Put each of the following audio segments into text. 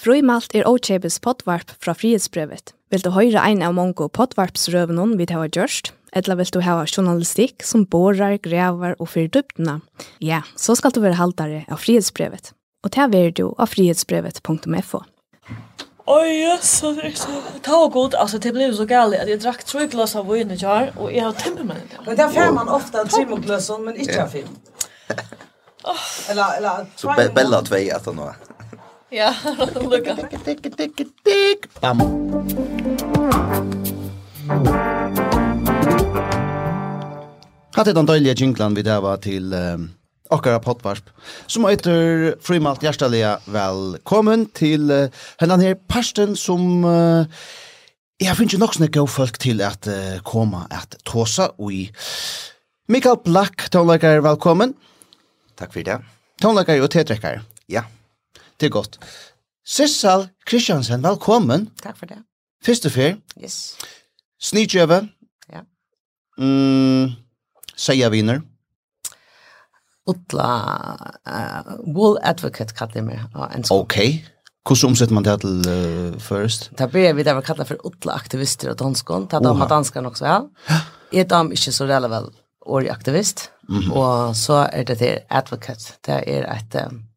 Frøymalt er Ochebes potvarp fra frihetsbrevet. Vil du høre en av mange potvarpsrøvene vi har gjort? eller vil du ha journalistikk som borer, grever og fyrer dyptene? ja, så skal du være haltere av frihetsbrevet. Og det er du av frihetsbrevet.fo. Oj, yes, det är så ta och god. Alltså det blev så galet att jag drack tre glas av vin igår och jag har timmerman. Men där får man ofta tre glas men inte av film. Eller eller så bella två att då. Ja, lucka. up. Tick, tick, tick, Bam. Hatt er den døylige jinglan vi dava til um, okkara potvarsp, som eitur frimalt hjertaliga velkommen til uh, hennan her parsten som uh, jeg finner nok snakka folk til at uh, komme at tåsa ui. Mikael Black, tonleikar, velkommen. Takk for det. Tonleikar og tetrekkar. Ja. Det er godt. Sissal Kristiansen, velkommen. Takk for det. Første fyr. Yes. Snidjøve. Ja. Mm, Seia viner. Utla uh, wool Advocate kallar det mig. Ok. Hvordan omsetter man det til uh, først? Da ber vi det vi kallar för Utla aktivister och danskån. Det er de har danskan också, ja. Jeg er de inte så relevant årig aktivist. Mm -hmm. Så är det till Advocate. Det är ett... Um,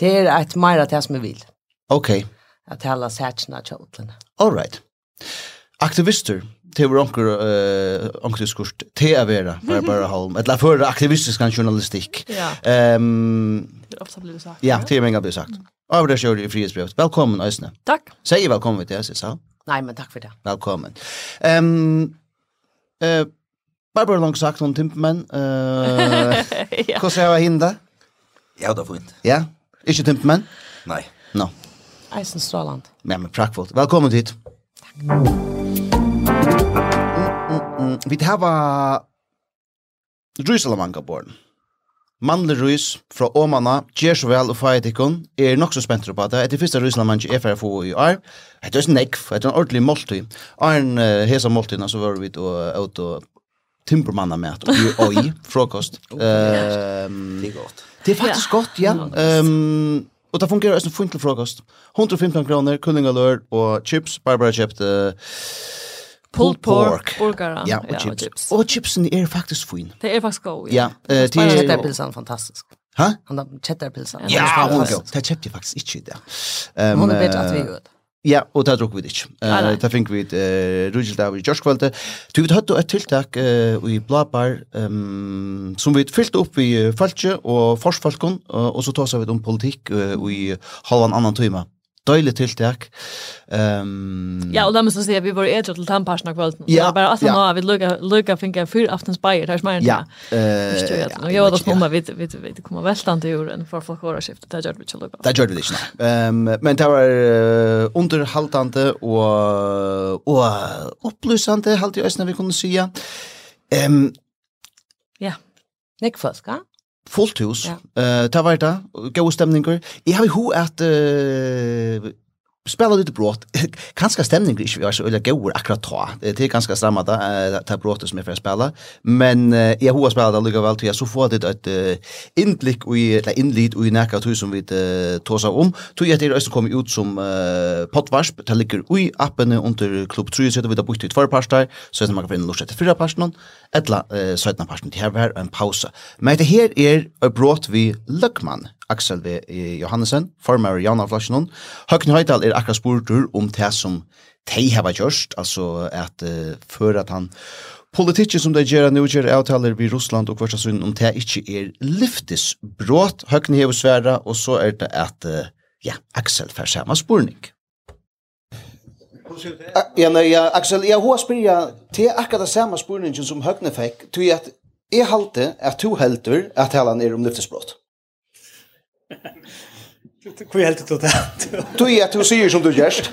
Det er et mer av det som jeg vil. Ok. At alle sætsene kjøtlene. All right. Aktivister, det var onker, uh, onker diskurs, det er vera, bare bare halm. Et la for aktivistisk journalistikk. Ja. Um, ofte blir det sagt. Ja, det er mange blir sagt. Og det kjører i frihetsbrevet. Velkommen, Øysene. Takk. Sier velkommen til oss, sa Nei, men takk for det. Velkommen. Um, uh, Barbara langt sagt om timpemenn. Uh, ja. Hvordan er det hinda? Ja, det er fint. Ja? Ikke Timpmann? Nei. No. Eisen Stråland. Ja, men prakkfullt. Velkommen dit. Takk. Vi har Rysalamanga born. Mandler Rys fra Åmana, gjør så vel og feitikon, er nok så spent på det. Etter første Rysalamanga er fra FO i år. Det er en nekv, det er en ordentlig måltid. Arn hesa måltidene så var vi ut og timpermanna med og oi, frokost. Det er godt. Det er faktisk ja. godt, ja. Um, og det fungerer en fint til frokost. 115 kroner, kyllingalør og chips. Barbara kjøpte pulled pork, burgera ja, og, ja, chips. og chips. Og chipsen er faktisk fin. Det er faktisk god, ja. ja uh, de, Kjetterpilsen er fantastisk. Hæ? Han har kjetterpilsen. Ja, hun er god. Det kjøpte jeg faktisk ikke i det. Um, hun er bedre at vi gjør det. Ja, og det drog vi det ikke. Uh, det fikk vi uh, rydgjel av i Gjørskvalde. Du vet, hadde et tiltak uh, i Blabar um, som vi fyllte opp i Falkje og Forsfalkon, uh, og så tås vi om politikk uh, i halvan annan time døylig tiltak. Um, ja, og la meg så si at vi var edre til tannparsen av kvelden. Ja, bare ja. nå, vi lukka finka fyr aftens bayer, her smager ja, uh, ja, og jeg var da snumma, vet, vet, vi kom veltande jorden for folk åra skiftet, det gjør vi ikke lukka. Det gjør vi ikke, nei. Um, men det var uh, underhaltande og, og opplysande, halte jeg øyne vi kunne si. Um, ja. Nekk folk, ja? fullt hus. Ja. Eh, uh, ta vart där. Gå stämningar. Jag har ju att eh uh, spela lite brott. Kanske stämning inte var så eller går akkurat ta. Det är ganska samma där ta brottet som är för att spela. Men jag har spelat det lika väl till så får det ett inblick i eller inlit i näka tur som vi tosar om. Tror jag det är kommer ut som potvarsp det ligger i appen under klubb 3 så det vi där bort i två parter så man kan få lust till fyra parter eller sådana parter det här var en pausa. Men det här är brått vi Luckman Axel V. Johannesen, formar Jana Flasjonon. Høgni Høydal er akkurat spurtur om det som de har gjørst, altså at uh, før at han politikken som de gjør nå gjør avtaler vi Russland og Kvarsasun om det ikke er lyftisbrått, Høgni hever sværa, og så er det at uh, ja, Axel får samme spurning. Ja, nei, ja, Axel, jeg har spyrja til akkurat det samme spurningen som Høgni fikk, til at jeg halte at to helter at han er om lyftesbrott. Hur helt det att Du är att du säger som du gärst.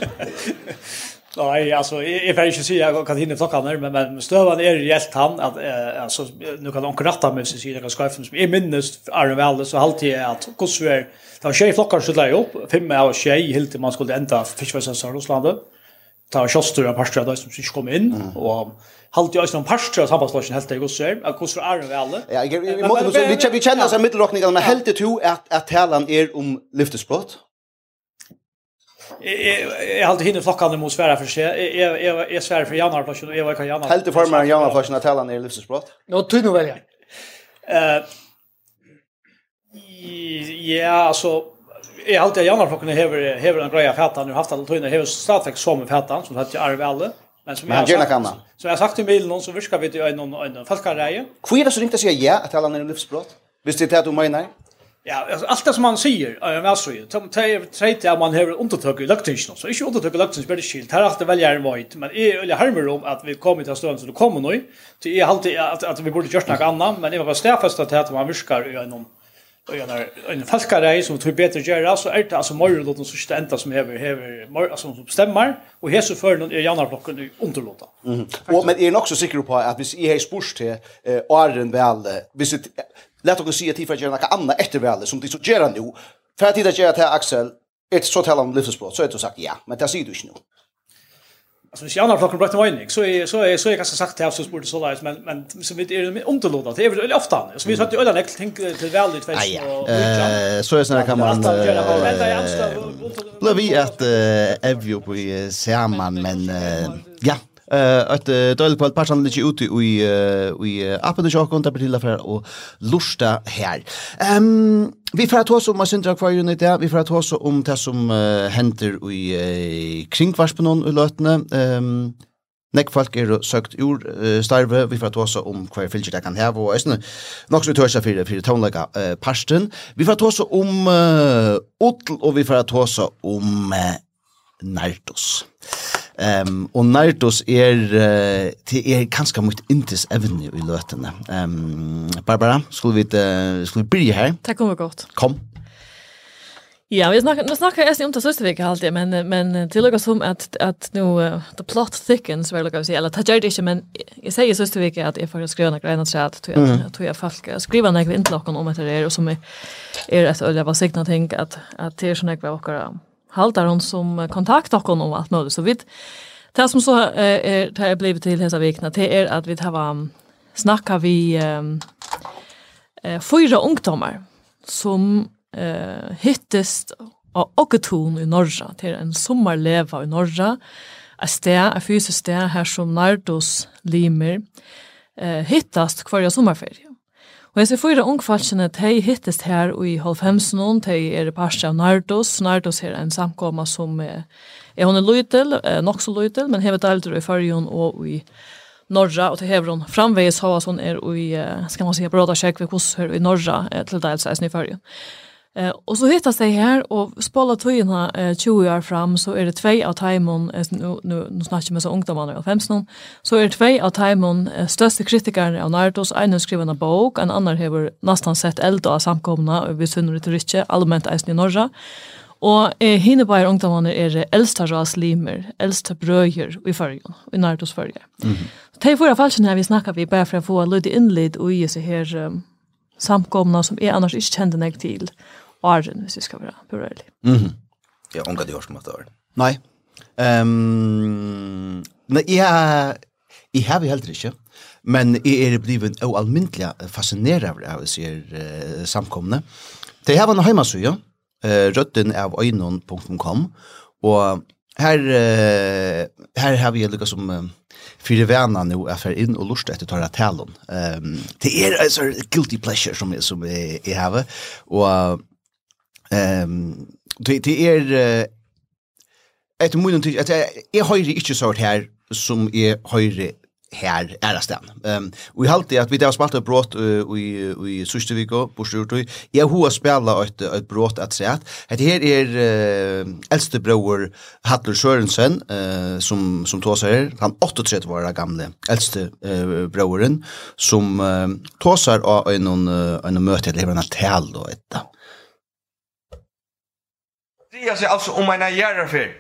Nej, alltså jag får inte säga jag kan hinna ta kamer men men stövan är helt han att alltså nu kan hon kratta med sig kan skaffen som är minst är det väl så alltid är att det var tjej flockar så där upp fem av tjej helt man skulle ända i Rusland ta kjostur av parstra da som ikke kom inn, og halte jeg som parstra av sambandslasjen helt til jeg også er, at hvordan er det vel? Ja, vi måste vi vi kjenner oss av middelråkningene, men helt til to at talan er om lyftesbrott? Jeg halte hinne flokkene mot svære for seg, jeg er svære for januarplasjen, og jeg var ikke januarplasjen. Helt til formen av januarplasjen at talan er lyftesbrott? Nå, tog nå vel, ja. Ja, altså, jag har alltid jammar folk när häver hever en greja fätan nu haft alla tøyna häver stadigt som med fätan som hade arv alla men som jag gärna kan så jag sagt till mig någon så viskar vi till en en falskareje kvira så inte säga ja att alla när livsbrott visst det att du menar Ja, alltså allt det som man säger är väl så ju. Tom Taylor trade att man har undertök i luktation så inte undertök i luktation spelar skilt. Här har det väl är void, men är eller harmer om att vi kommer till stunden så det kommer nu. Till är alltid att att vi borde göra något annat, men det var stäfast att man viskar i någon Och jag när en falskarej som tror bättre göra så är det alltså morgonlåten som stända som häver häver alltså som stämmer och här så för någon är Jannar blocken i underlåta. Mm. Och men er nok så sikker på at hvis jeg har spørst til eh Arren väl hvis jeg, let dere si at att får gjøre noe annet etter väl som de så gör nu för att det gör att Axel ett så talar om livsbrott så er det sagt ja men det sier du ikke nu. Alltså hvis jag har klockan bröt mig så är så är så är ganska sagt att så borde så där men men så vet är det låta. det är väl ofta så vi satt ju alla äckligt tänk till väl ut fest och så är såna kan man blev vi att Evjo på sjaman men ja. Eh att dåligt på passan lite ute i i appen där jag där till affär och lusta här. Um, vi får ta oss om Sandra i det. vi får ta oss om det som uh, händer i uh, kringvarspen i lötne. Um, Nek folk er søkt ur uh, starve, vi får tåse om hva fylgjer det kan heve, og æsne, nok som vi tåse fyrir, fyrir tånlega uh, parsten. Vi får tåse om uh, Otl, og vi får tåse om uh, Nardos. Ehm og Nardos er uh, til er kanskje mot intis evne i løtene. Ehm Barbara, skulle vi uh, skulle vi byrja her? Det kommer gott. Kom. Ja, vi snackar nu snackar jag om det sista veckan alltid men men till tillägga som att att nu uh, the plot thickens väl jag säga eller tager det inte men jag säger sista veckan att jag får skriva några grejer så att jag tror jag folk skriva några inlägg om det där och som är är att eller vad signa tänk att att det är såna grejer och haltar hon som kontakt och om allt möjligt. Så vid det som så är, det har blivit till hessa vikna, det är att vi har snackat vi eh, fyra ungdomar som eh, hittest av Åketun i Norra, till en sommarleva i Norra, ett sted, ett fysisk sted här som Nardos limer eh, hittast hver sommarferie. Og jeg ser fyra ungfalskene, de hittest her i Holfhemsen, de er parst av Nardos. Nardos er en samkomma som er, er hun er løytel, er nok så løytel, men hever aldri i Farjon og i Norra, og til hever hun har hva som er i, skal man si, bråda kjekk ved hos her i Norra, til dels eisen i Farjon. Eh och så hittas det här och spolar tojorna eh 20 år fram så är det två av Timon eh, nu nu nu snackar med så ungdomarna av 15 så är det två av Timon eh, största kritikerna av Nardos en skriven en bok en annan har nästan sett eld av samkomna vi synner det rike allmänt är i norra Og eh, hinne bare ungdommene er eldsta raslimer, eldsta brøyer i fyrgen, i Nardos fyrgen. Mm -hmm. De forrige falskene her vi snackar vi bare for å få lydig innlid og i seg her um, samkomna som är annars ikke kjente nek til åren, hvis vi skal være berørlig. ærlig. Mm -hmm. Jeg det som at det var. Nei. Um, nei, jeg, jeg har vi heller ikke. Men jeg er blivet og almindelig fascineret av disse uh, samkomne. Det her var en heimasøye, uh, røtten av øynon.com, og her, uh, her har vi lukket som... Uh, fyrir vana nu er fer inn og lust etter tala talon. Ehm um, det er altså guilty pleasure som som jeg har og Ehm det det är ett mun och att jag höjer inte sort här som är höjer här är stan. Ehm vi har alltid att vi där spalt ett brott i i sista vecka på Sturtøy. Jag har spelat ett ett brott att säga att det här är äldste bror Hattler Sørensen eh som som tåsar här. Han 38 år gamle äldste broren som tåsar av en en möte eller en tal då ett drejer seg altså om en gjerrefer.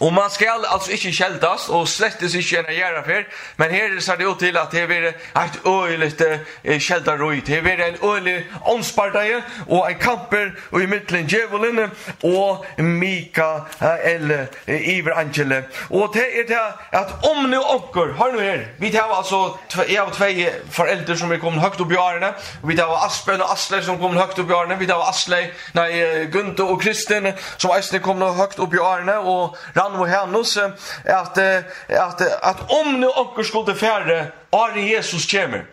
Og man skal altså ikke kjeldas, og slettes ikke en gjøre for, men her ser det jo til at det er et øyelig kjeldarøy, det er en øyelig åndspartøy, og en kamper og i midtelen djevelen, og Mikael Iver Angele. Og det er det at om nu åker, hør nå her, vi tar altså, jeg har tve foreldre som er kommet høyt opp i årene, vi tar Aspen og Asle som kommer høyt opp i årene, vi tar Asle, nei, Gunther og Kristin som er kommet høyt opp i årene, og han och hennes att, att, at om nu åker skulle färre är Jesus kommer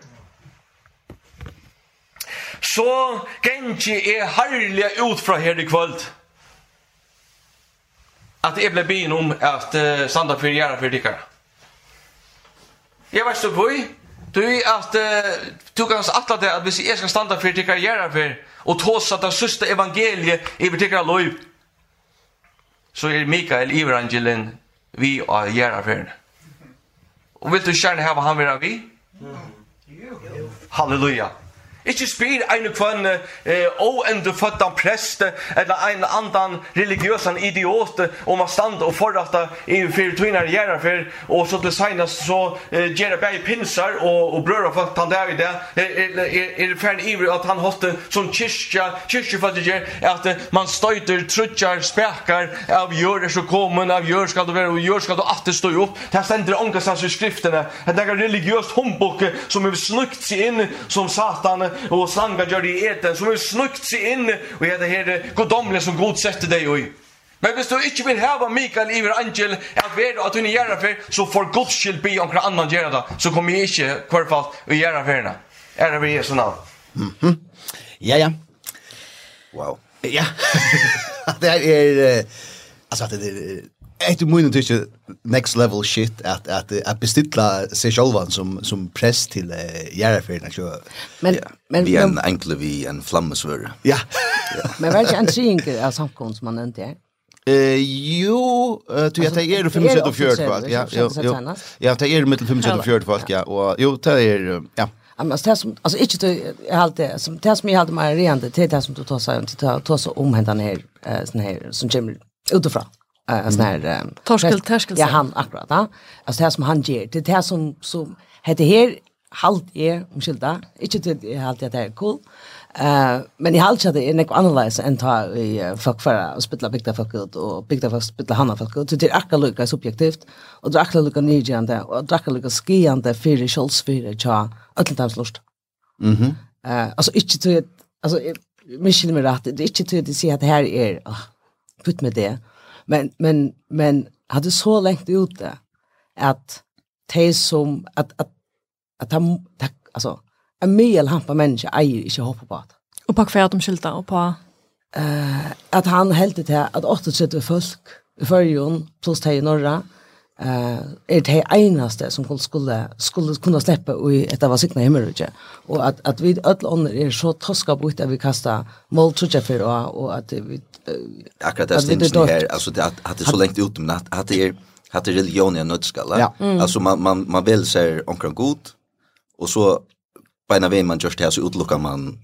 så gengi er herlig ut fra her i kvöld at jeg ble byen om at uh, standa for gjerra for dikkara. Jeg veist du kvøy, du at uh, du kan atla det at hvis jeg skal standa for dikkara gjerra for og tåsa det syste evangeliet i dikkara loiv, så er Mikael Iverangelen vi og gjør affærene. Og vil du kjerne hva han vil ha vi? Halleluja. Ikke spyr en kvann eh, oende føddan prest eller ein andan religiøs idiot om å stande og forrata i fyrir tvinar gjerra fyr og så til senast så eh, gjerra bæg pinsar og, og brøra folk han der i det er, er, er fern ivrig at han hotte som kyrkja kyrkjefattiger at man støyter trutjar spekar av gjør er så kommun av gjør skal du være og gjør skal du atter stå opp det stender ångastans i skriftene det er religiøst hombokke som er snukt seg inn som satan og slanga gjør det i eten, som er snukt seg inn og er det her godomle som god sette deg i. Men hvis du ikke vil heva Mikael iver angel at ved at hun gjør det så får Guds skyld be om omkring annan gjør det, så kommer jeg ikke hverfall å gjøre det for Er det ved Jesu navn? Mm -hmm. Ja, ja. Wow. Ja. det er, er, altså, det er, Efter munnen tycker next level shit att att att beställa sig själva som som press till uh, Järfärden så. Men ja. men vi är en enkle vi en flammesvör. Ja. ja. men vad är en synk av samkomst man inte Eh jo, du jag tar er 574 kvart. Ja, jo. jo. Ja, tar er mittel 574 kvart, ja. Och jo, tar er ja. Men det som alltså inte det jag alltid som det som jag hade mer rent det det som du tar sig inte till ta ta så om hända ner sån här som kommer utifrån en sån här... Torskel, torskel. Ja, han, akkurat. Ja. Alltså det här som han ger, det här som, som heter här, halt är, omskylda, inte det halt jag det är cool, Eh men i halt det en ekva analyse en ta i fuck för och spilla bigda fuck ut och bigda fuck spilla hanna fuck ut det är akkurat lucka subjektivt och det är akkurat lucka nygande och det är akkurat lucka skiande för det skölds för det alltid lust. Mhm. Eh alltså inte till alltså mission med rätt det är inte till att säga att det här är putt put med det Men, men, men hade så längt ute att te som, att, att, att han, alltså, en mel hampa människa äger inte hoppa på det. Och på kvärt om skylta och på? eh att han helt det här, att 8 folk i förjon plus de i norra eh är det enaste som folk skulle skulle kunna släppa och ett av signa himmelrike och att att vi öll andra är så toska på att vi kasta mål tror jag för och att vi akkurat det syns här alltså det att att det så länge ut men att att det är att religion är nödskalla ja. alltså man man man vill säga omkring god och så på en av man just här så utlockar man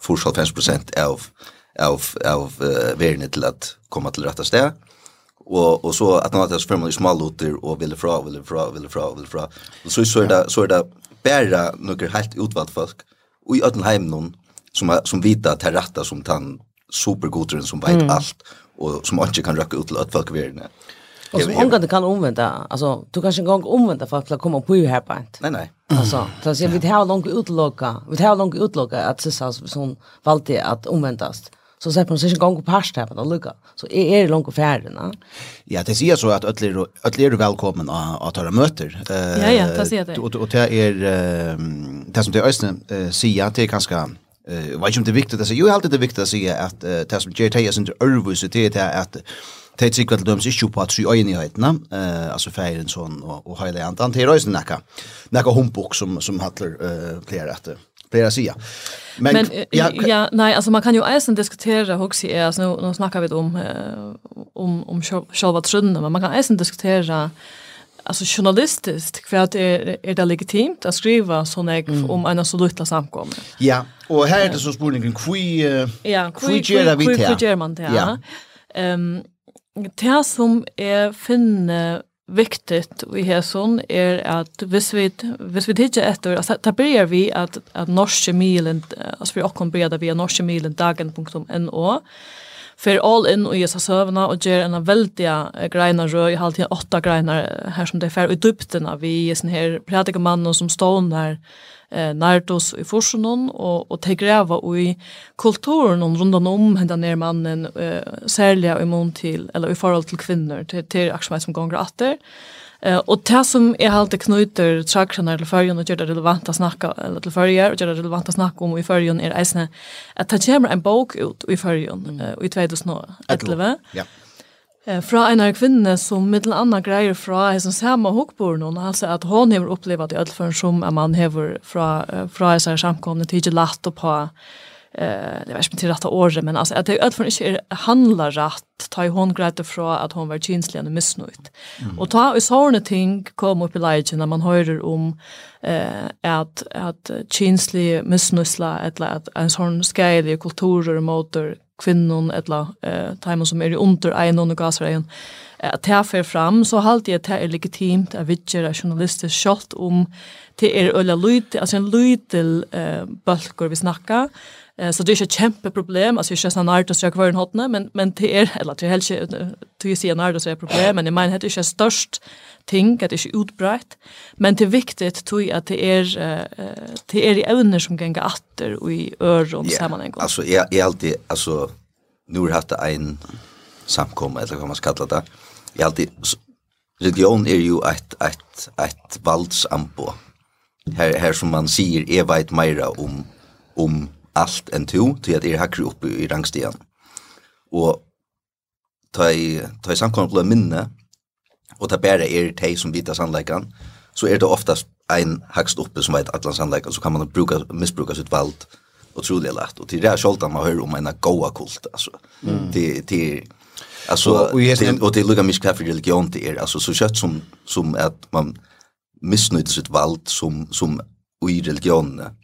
för 50 av av av uh, värnet till att komma till rätta stället och och så att något så förmodligen små lotter och ville fra ville fra ville fra ville fra och så så är det så är det bara några helt utvalt folk och i öden hem någon som som vita att rätta som tan supergodren som vet mm. allt och som inte kan röka ut till att folk värna. Och som omgång det kan omvända. Alltså, du kanske en gång omvända för att komma på ju här på ett. Nej, nej. Alltså, så att vi har långt utlocka. Vi har långt utlocka att Sissas som valde att omvändas så säger man sig en gång på pasta på vad lucka så är er det långt färden ja det ser så att alla är alla är välkomna att att ta möter eh ja ja det ser det och och det är det som det ösnen säger det är ganska eh vad som det viktigt att säga ju alltid det viktigt att säga att det som JT är inte örvus det är att Det tycker att de sig på att sy öjnigheten eh alltså färgen sån och och hela antan till rösen näka. Näka humbok som som hatler eh flera efter det jag säger. Men, men jag, ja, nej, alltså man kan ju även diskutera också är alltså nu, nu snackar vi om om om själva trunden, men man kan även diskutera alltså journalistiskt för att är, är det legitimt att skriva såna mm. om en så lilla samkom. Ja, och här är det så spårningen kvi uh, ja, kvi gör vi till. Kui gör man det. Ja. Ehm um, det som är finne viktigt i hesson er at hvis vi, hvis vi tidsi etter, altså da byrjar vi at, at norske milen, altså vi okkom byrjar da vi er norskemilen dagen.no, fer all in og jesa søvna og ger en veldig greina rød, i halvtid åtta greina her som det fer, og i vi i sin her prædikamannen som stån der eh, Nartos i Forsunon og, og te grava i kulturen og rundan om henda ner mannen, eh, særlig i mån til, eller i forhold til kvinner, til, til akkurat som gonger atter, Eh och det som är halt det knyter traction eller förjon og gjør det relevant att snacka eller till förjer och gör det relevant att snacka om i förjon är eisne att ta kommer en bok ut i förjon och i 2011. Ja. Eh fra en av kvinnene som mittel anna greier fra hesen samme hokbord noen, altså at hon har opplevd i ødelføren som en mann hever fra, fra hesen samkomne tidlig latt og på eh det var inte till rätta året men alltså att det öll från inte handlar rätt ta i hon grädde från att hon var känslig och missnöjd. Mm. Och ta i såna ting kom upp i läget när man hör om eh att att känslig missnöjsla eller att en sån skälig kultur och motor kvinnon eller eh tajmon som är i under en och gasrejen att ta för fram så halt det är legitimt att vitcher journalister shot om till er ölla lut alltså en lutel eh bulkor vi snackar Eh så det är ju ett kämpe. Alltså jag känner att det jag vara en hotne, men men det är eller det är helt till ju senare det så är problem, men i min heter det är störst ting att det är utbrett. Men det är viktigt tror jag att det är det är i ämnen som gänga åter och i öron yeah. sammanhang. Alltså jag är alltid alltså nu har haft en samkomma eller vad man ska kalla det. Jag alltid religion är ju ett ett ett valdsambo. Här här som man säger är vet mera om om alt en to, til at er hakker oppe i rangstigen. Og ta i, ta i samkommet blå minne, og ta bare er tei som vita sannleikan, så er det oftast ein hakst oppe som vet atlan sannleikan, så kan man bruka, misbruka sitt vald otroligt lätt. Och till det här sjoltan man hör om en goa kult, alltså. Mm. Till, till, alltså, och, till, och det lukar mycket för religion till er alltså så kött som, som att man missnöjde sitt vald som, som i religionen,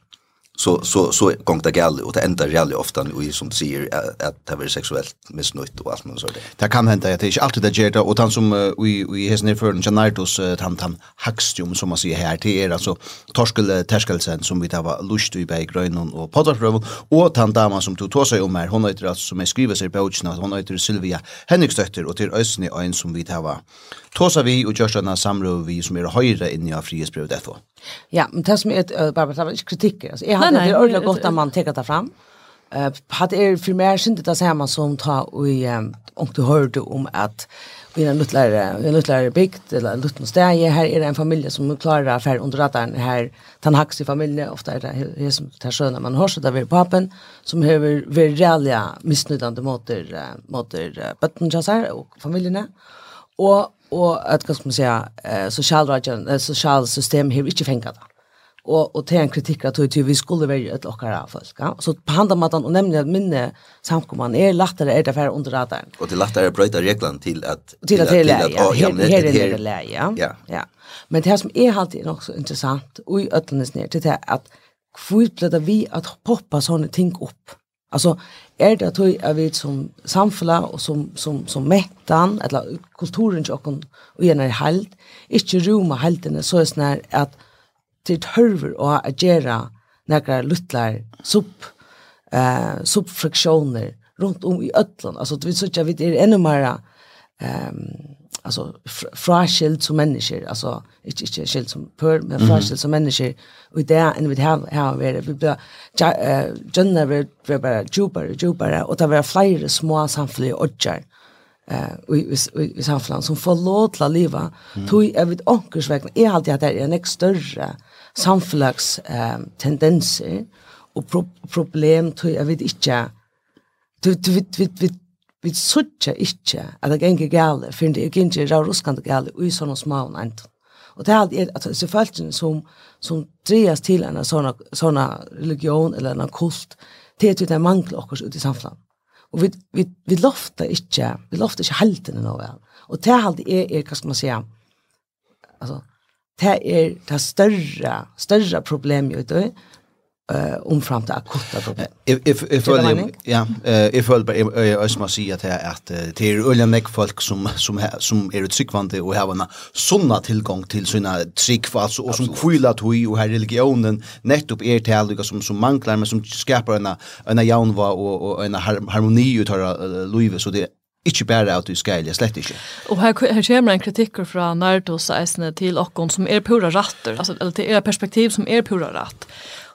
så så så gång det gal och det ändar jävligt ofta och som du säger att det är sexuellt missnöjt och allt men så det. Det kan hända att det är inte alltid det ger det och han som vi vi hästen för en Janardos han han hackstum som man säger här till är alltså torskel tärskelsen som vi tar var lust i bäg grön och potatröv och han dama som tog tog sig om här hon heter alltså som är skriver sig på utsna hon heter Silvia Henriksdotter och till Ösni en som vi tar var Tåsa vi og gjørst denne samråd vi som er høyre inni av frihetsbrevet FO. Ja, men det som er, uh, bare det var ikke kritikk, altså, jeg hadde nei, nei, det ordentlig godt at man teker det fram. Uh, hadde er for meg skyndet det samme som ta og um, du hørte om at vi er en luttlare bygd, eller en luttn steg, her er det en familie som klarer affær under radaren, her. Tannhaks i familie, ofte er det her som tar sjøen man hørs, det er papen, som har vært reallige misnøydende måter, måter uh, bøtten, og familiene, og och att vad man säga eh social system här inte fänga det. Och och till en kritik att hur vi skulle välja ett lockare folk ja. Så på handa med och nämna att minne samkomman är lättare är det för under radarn och det lättare att bryta reglan till att till att till att ja. här är det ja. Ja. Men det här som är alltid också intressant och i öllnes ner till det att kvart blev det vi att poppa såna ting upp alltså er det tøy at vi som samfla og som, som, som mettan, eller kulturen til okken og gjerne inte held, ikke roma heldene så er det at det tørver å agere nekra luttlar sub, eh, subfraksjoner rundt om i ötlen. Altså, vi sier at vi er enda mer um, alltså fraskilt som människor alltså inte inte skilt som pör men mm -hmm. som människor. Och det är en vi har har vi vi blir gender vi vi bara jupar jupar och det var flera små samfälliga odjar eh vi vi samfällan som får låta leva. Tog jag vid väg är alltid att det är en extra samfällags eh tendenser och problem. Tog jag vid inte du du vid vid vi suttje ikkje at det gengir gale, for det er gengir rau ruskande gale, ui sånne små og enten. Og det er alt, at det er følelsen som, som dreas til en sånn religion eller en kult, det er til det mangler okkurs ut i samfunnet. Og vi, vi, vi lofter ikkje, vi lofter ikke heltene noe vel. Og det er alt, er, er, hva skal man si, altså, det er det større, større problemet vet du, eh omframt akuta problem. If if if ja, eh if väl jag måste säga att att det är öliga mycket folk som som som är utsikvande och har en såna tillgång till sina tryck alltså och som kvilla tui och här religionen nettopp är taliga som som manklar men som skapar en en jaunva och och en harmoni utav Louis så det Ikke bare at du skal, jeg slett ikke. Og her, her kommer en kritikk fra Nardos eisene til okken som er pura ratter, altså, eller til er perspektiv som er pura ratt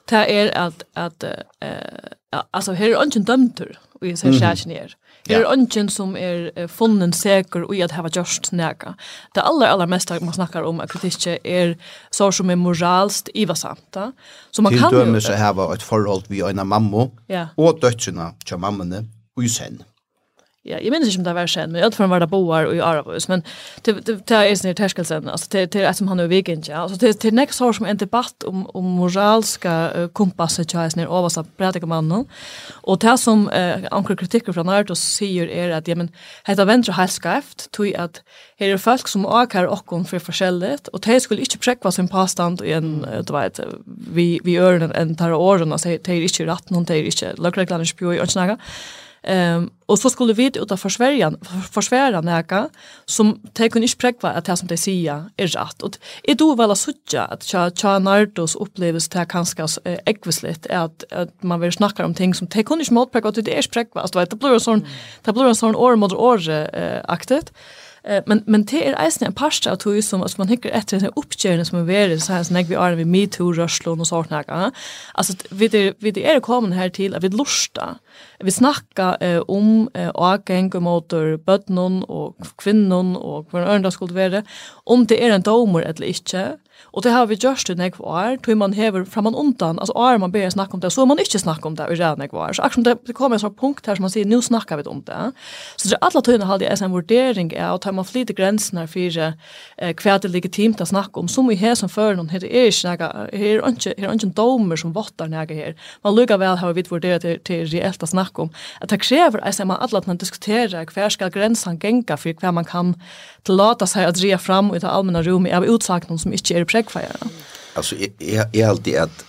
det er at, at uh, altså, her er ungen dømter, og jeg ser skjæren her. Her er ungen som er uh, funnen seker og i at hava gjørst nega. Det aller, aller mest man snakkar om at kritikje er så som er moralst ivasamt. Så man Til kan jo... Til hava et forhold vi øyna mammo, ja. og døtjena til mammene, og sen ja, jag minns inte om det var sen, men jag tror var det boar och i Aravus, men det är ju terskelsen, alltså det är som han är vegan, ja, alltså det är nästa år som en debatt om, om moralska uh, kompasser till hans ner avast av och det som uh, anker kritiker från Nardos säger är att, ja, men detta vänder helt skräft, tog att här är folk som åker åkon för förskället, och det skulle inte präkva sin påstand i en, uh, du vet, vi, vi öronen en tar åren, alltså det är inte rätt, det är inte lagreglarna spjö och önsnaga, Um, och så skulle vi ut av försvärjan försvära näka som de kunne ikke prekva at det som det säger är rätt och är då väl att söka att cha cha Nardos oppleves det kanskje eh, ekvisligt att att man vill snacka om ting som de kunne mot präkva att det är präkva prekva. Det blir en sånn, det blir en sånn år mot år-aktigt. Eh, Eh, men men det är eisen en pasta att ju som man hickar efter en uppgörelse som är värre så här när vi är med me too rörslon och sånt här. Alltså vi det vi det är kommen här till att vi lusta. Vi snacka eh, om eh, avgäng och motor bötnon och kvinnon och vad ända skulle vara om det är en domor eller inte Og det har vi gjort i nekv år, tog man hever framan undan, altså år man begynner snakke om det, så man ikke snakke om det i redan nekv år. Så akkurat det, det kommer en sånn punkt her som man sier, nu snakker vi om det. Så det er alle tøyene halde jeg en vurdering av, og tar man flyte grensene for eh, hva det er legitimt å snakke om, som vi har som før noen, her er ikke nega, her er ikke, en domer som vottar nega her. Man lukker vel har vi vurderet til, til reelt å snakke om. At det krever at man alle at diskuterer hva skal grensene genga for hva man kan tillata seg å dreie fram i det allmänna rum av utsakene som ikke er prekfeier? Altså, jeg er alltid at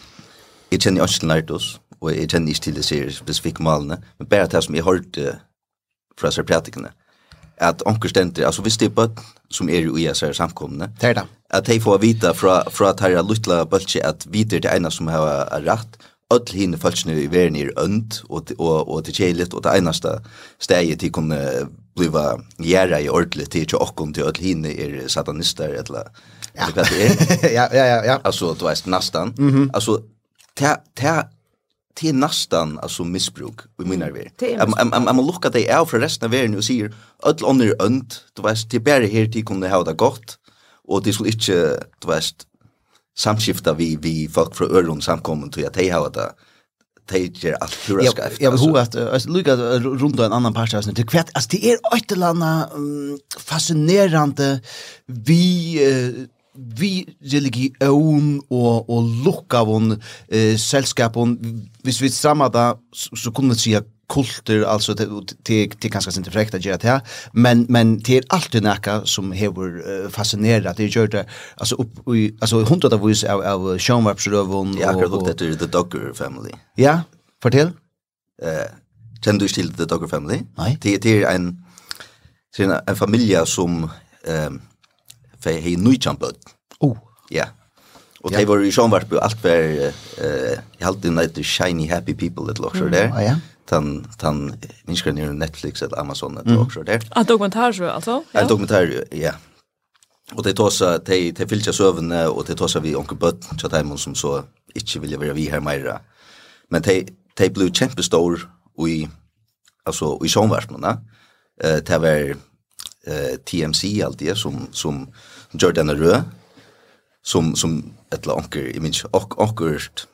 jeg kjenner ikke til Nardos, og jeg kjenner ikke til series spesifikke malene, men bare det som jeg hørte fra særpratikene, at onker stender, altså hvis det er bøtt som er i ISR samkomne, at de får vite fra, fra at her luttla bøltje at vite er det ene som har rett, öll hinn falskne i verden er önd og, og, og til kjelit, og det einaste steget til kunne bliva gjerra i ordentlig til och okkom til öll hinn er satanister eller Ja. Det är. ja, ja, ja, ja. Alltså du vet nästan. Mm -hmm. Alltså ta ta till nästan alltså missbruk vi minnar vi. I'm I'm I'm look at the out för resten av världen och ser öll under önd. Du vet det bär här till kunde ha det gott och det skulle inte du vet samskifta vi vi folk från Örlund samkommen till att hej ha det tager allt pura skæft. Ja, men hur att alltså lukka runt en annan part så det kvätt alltså det är ett eller fascinerande vi vi religion og, og lukka von eh, selskapon, hvis vi samma da, så, så kunne vi sige kultur, altså det er kanske inte frekt at göra det men, men det er alltid näka som har uh, fascinerat, det gör gjør det, altså, upp, i, altså hundra av vis av, av sjånvarpsrøvun. ja akkurat lukket etter The Dogger Family. Ja, fortell. Uh, kjenner du til The Dogger Family? Nei. Det, det er en, det er en, familie som um, för hej nujjan bud. Oh. Ja. Och det var ju som vart på allt för eh jag hade en shiny happy people that looks there. Ja. Tan tan minskar ner Netflix eller Amazon eller också där. Att dokumentär så alltså. Ja. Att dokumentär ja. Och det tosa te te filcha sövne och det tosa vi onkel Bött så där som så inte vill vara vi här mera. Men te te blue champion store vi alltså i somvarpna. Eh det var eh, TMC alltid som, som Jordan denna rö som, som ett eller anker, min och ankert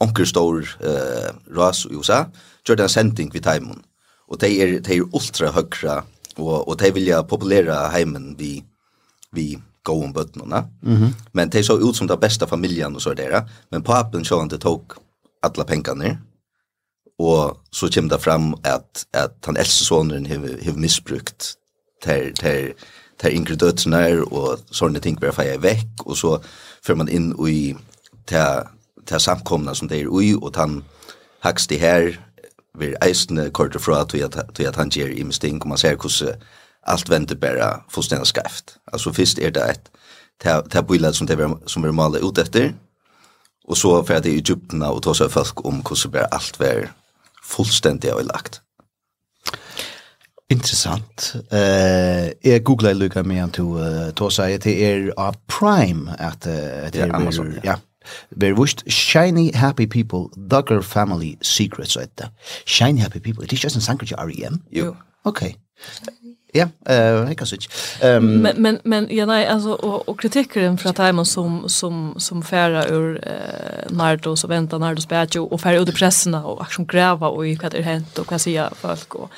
onkel stor eh, ras i USA gjør den sending vid timon och de är, de är ultra høyre och, och de vill ja populera heimen vi gå om bøttene. Mm -hmm. Men det så ut som det bästa familjen och så där. Men papen så han det tok alle pengene. Och så kommer det fram att att han eldste sonen har, har missbrukt ter, ter, ter yngre dødsene og sånne ting blir feie vekk, og så fører man inn i til, til samkomna som det er ui, og han hakst det her, vi kort og fra til at, til at han gjør i misting, og man ser hvordan alt venter bare fullstendig skreft. Altså først er det et tabuilet som, det, som vi maler ut etter, og så fer det i djuptene og ta seg folk om hvordan bare alt var fullstendig øyelagt. Intressant. Eh, uh, jag googlar Luca med han till uh, Tosa det är er Prime at uh, det är Amazon. Ja. ja. Very shiny happy people Duggar family secrets right there. Shiny happy people. It is just in Sankrich REM. Jo. Okay. Ja, eh jag kan säga. Ehm men men men ja nej alltså och och kritiken för att Timon som som som färra ur eh, Nardo så väntar Nardo Spatio och färra ut i pressen och action gräva och i vad det hänt och kan säga folk och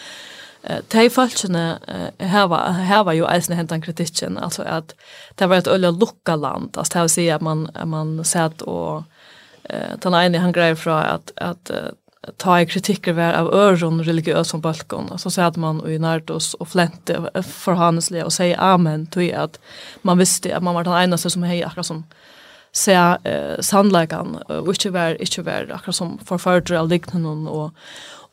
de folkene heva, heva jo eisen hentan kritikken, altså at det var et øyla lukka land, altså det vil si at man, man sett og eh den ene han greier fra at, at ta i kritikker vær av øron religiøs som balkon, og så sett man i Nardos og flente forhaneslige og sier amen, til at man visste at man var den eneste som hei akkurat som se eh, sannleikan og ikkje vær ikkje vær akkurat som forfører av lignende og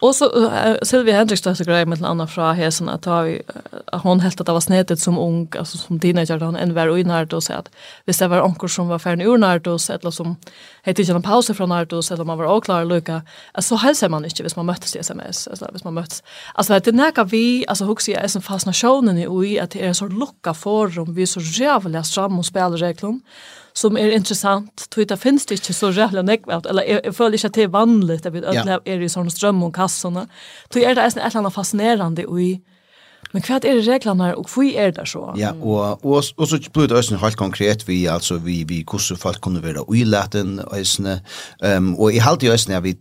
Och så uh, Sylvia Hendricks då så grej med Anna fra Hesen att ha uh, hon helt att det var snedet som ung alltså som teenager då en var innan då så att visst det var onkor som var färn ur när så eller som hette ju en paus från när så eller man var oklar lucka alltså hälsar man inte hvis man möttes i SMS alltså hvis man möttes alltså det näka vi alltså huxi är som fastna showen i att det är så lucka forum vi så jävla stram och reklam som er interessant, Tror det finnes det ikke så jävla nekvært, Eller jeg, jeg føler ikke at det er vanlig, Jag vet att det är i sånne strøm og kassene. Tror er det et eller annet fascinerende i Men hva är det reglerna och hur är det så? Ja, och och og så blir det også helt konkret vi alltså vi vi hur folk kunne være i latin Um, ehm och i halt i ösn vi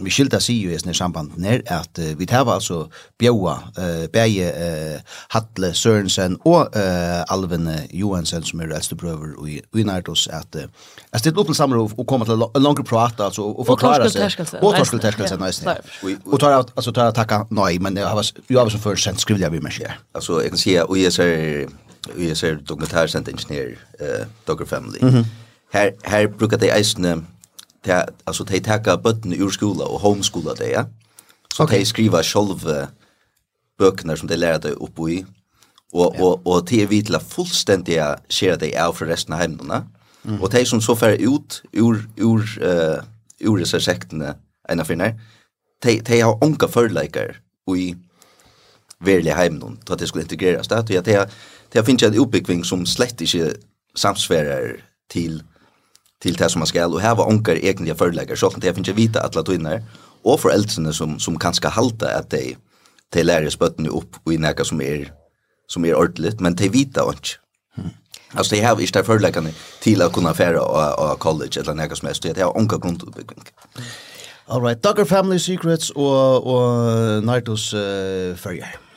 vi skilda sig i ösn i samband at att vi tar alltså bjöa uh, Beie, uh, Hatle Sørensen och uh, Alven Johansen som är äldste bröder i i jeg att att det sammen samråd och komma till en längre prat, alltså och forklare seg. Och torskel torskel sen nästan. Och tar alltså tar att tacka nej men jag har jag har så først sendt skrivelig vi utmärkare. Alltså jag kan säga och jag ser vi ser dokumentärcenter ingenjör eh Dogger Family. Mm -hmm. Här här brukar det eisne ta alltså ta ta button ur skola och homeskola det ja. Så okay. de skriver själva böckerna som de lärde upp i och ja. och och te vitla fullständiga skär det av för resten av hemmarna. Mm. Och de som så fär ut ur ur eh uh, ur sekterna ena finner, De de har onka förläkare och i verlig heim nå, til at det skulle integreres det, og det, det finnes en oppbyggving som slett ikke samsverer til, til det som man skal, og her var onker egentlig forelegger, så det finnes ikke vite at latiner, og foreldrene som, som kanskje halte at de, de lærer spøttene opp i noe som er, som er ordentlig, men de vite ikke. Hmm. Altså, de har ikke det til å kunne fære färra og college eller något som helst. Det har onker grunnutbygging. All right, Duggar Family Secrets og, og Nardos uh, Ferrier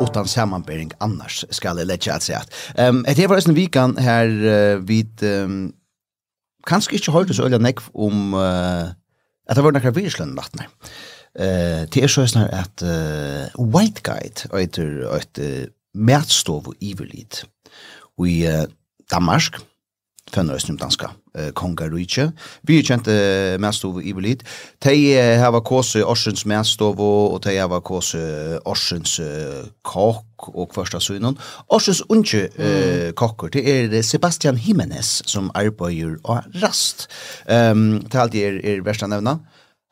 utan sammanbering annars ska det lägga att säga. Ehm um, det var en vikan här uh, vid um, kanske inte så öliga neck om uh, att det var några virslön natten. Eh det är så att uh, White Guide heter ett uh, mätstov och evilit. Vi uh, Damask för nösnum danska eh, kongarujtje. Vi kjente eh, mestov i Belit. Hava kåse Orsens mestov og tei hava kåse Orsens eh, og fyrsta synon. Orsens unche eh, kakker, det er Sebastian Jimenez som arbeider og rast. Um, det er alltid er, er versta nevna.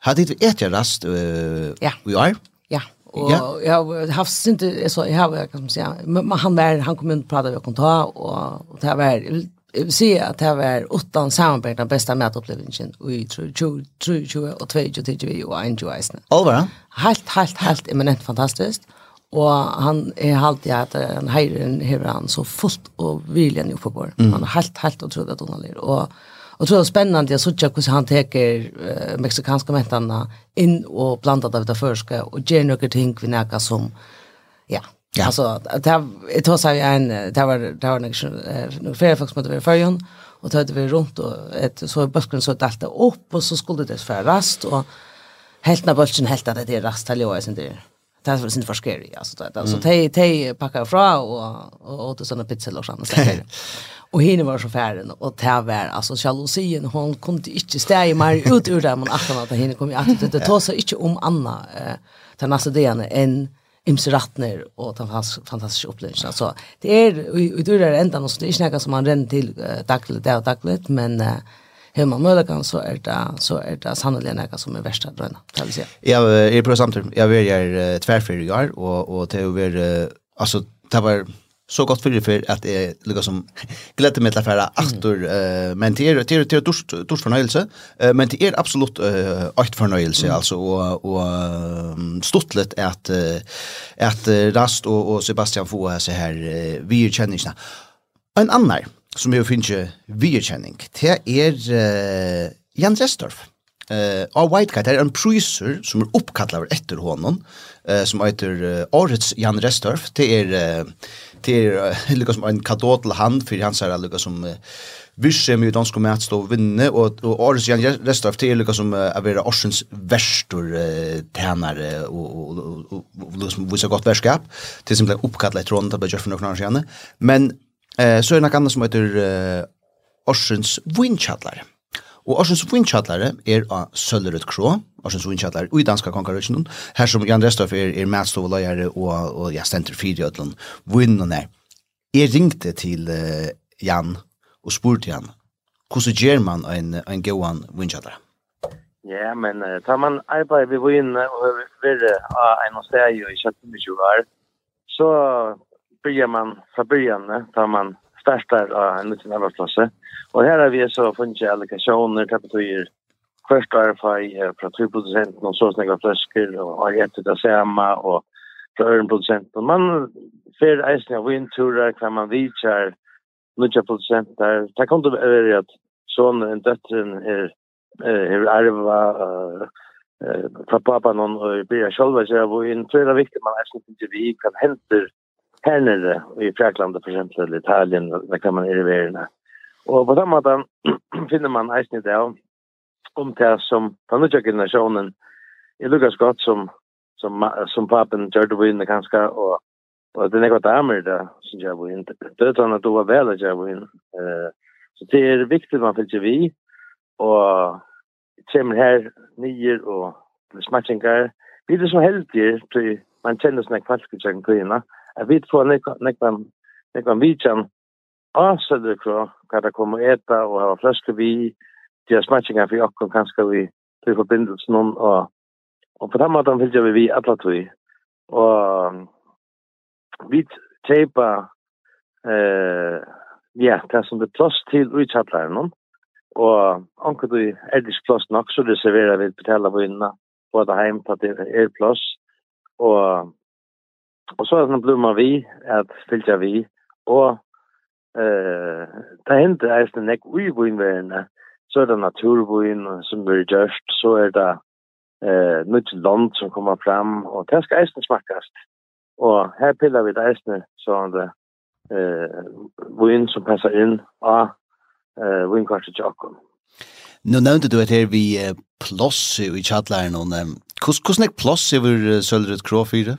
Hadde vi etter rast uh, ja. i er Ja. Og ja. jeg har haft synte, så jeg har, kan man si, men han, var, han kom inn og pratet ved kontor, og, og det har vært jeg vil si at det var åttan samarbeid den beste mätupplevelsen i 2020 og 2020 og 2021. Allvar? Helt, helt, helt eminent fantastisk. Og han er alltid at han heirer hever han så fullt og viljen jo på uppebor. Mm. Han er helt, helt utrolig at hun har Og, Och tror det er spennende spännande jag såg hvordan han teker uh, meksikanske mentene inn og blandet av det første og gjør noen ting vi näka som ja, Ja. Alltså det här det var så en det var det var några fler folk som hade varit förjon och tog vi runt och ett så bösken så att allt upp och så skulle det för rast och helt när bulten helt att det är rast till jag sen det det var sin för scary alltså det alltså te te packa fra och och åt såna pizzor och såna där. Och henne var så färden och det var alltså jalusien hon kunde inte stäja mer ut ur det man att att henne kom ju att det tar sig inte om Anna eh den nästa dagen än imse rattner og den hans fantastiske opplevelsen. Så det er, i dører enda noe, det er ikke noe som man renner til uh, daglig, det er daglig, men uh, hur man möjligen så är det så är det sannolikt något som är värsta dröna kan vi säga. Ja, är på samtidigt. Jag vill jag tvärför jag och och det över alltså det var så gott för för att det är lika som glädje med att fara åter eh men det är det är det är dors förnöjelse eh men det är absolut eh åt förnöjelse mm. alltså och och stortlet är att att Rast och och Sebastian får så här vi känner inte en annan som jag finner vi känning det är eh, Jens Restorff Eh, uh, White Cat er en priser som er uppkallad etter honom, eh, uh, som heter uh, Årets Jan Restorff. Det er, uh, till lika som en kadot hand för han säger lika som visse med dansk kommerts stå vinne och och årets Jan resta av till lika som är vara Orsens värstor tränare och och liksom vissa gott värskap till exempel uppkallat runt av Jeff Norton Jan men eh så är det något annat som heter Orsens Windchattler. Och Orsens Windchattler är av Söllerud Krå Arsen så innkjallar i danska konkurrensen. Her som Jan Restoff er, er matstoveløyere og, og ja, stenter fire i Ødland. Vinnerne. Jeg ringte til uh, Jan og spurte Jan hvordan gjør man en, en gåan vinnjallar? Ja, men uh, tar man arbeid ved vinne og vil av en og steg i 17-20 år, så börjar man fra början tar man startar av en liten arbeidsplass. Og her har vi så funnet allokationer, tapetuer, först är för 3 producenten och så snägga flaskor och har gett det samma och från producenten man för eisen av vindturer kan man vichar nya producenter det kan det är att son en dottern är är arva fra pappa någon och blir själva så jag var in tror det viktigt man isen inte vi kan hämta här nere i Frankrike för exempel Italien där kan man i världen och på samma sätt finner man eisen i det om det som den nye generationen i Lukas godt som, som, som papen gjør det vinner kanskje, og, og det er noe damer da, som gjør det vinner. Det er sånn at du var vel gjør det. Så det er viktig man fyller vi, og kommer her nye og smatchinger. Vi er så heldige til man kjenner sånne kvalskutjøkken kvinner, at vi får nekvann nekvann vidtjen, avsødder hva det kommer å eta og ha fløske vi, det er smatchingar for okkur kanskje vi til forbindelsen om, og, og på den måten fylgjer vi vi alle tog. Og vi teipa eh, ja, det som det plass til utsattlæren og anker du er det plass nok, så det serverer vi på tella vinna, på det heim, på det er plass, og Og så er det blomma vi, at fylgja vi, og eh, ta hente eisne nek uibuinverene, så er det naturbyen som blir gjørst, så er det eh, nytt land som kommer fram, og det skal eisen smakkast. Og her piller vi det eisen, så er det eh, vin som passer inn av eh, vinkartet til akkurat. Nu nevnte du at her vi ploss i kjallaren, og hvordan er plass i vår Sølret Kråfyre?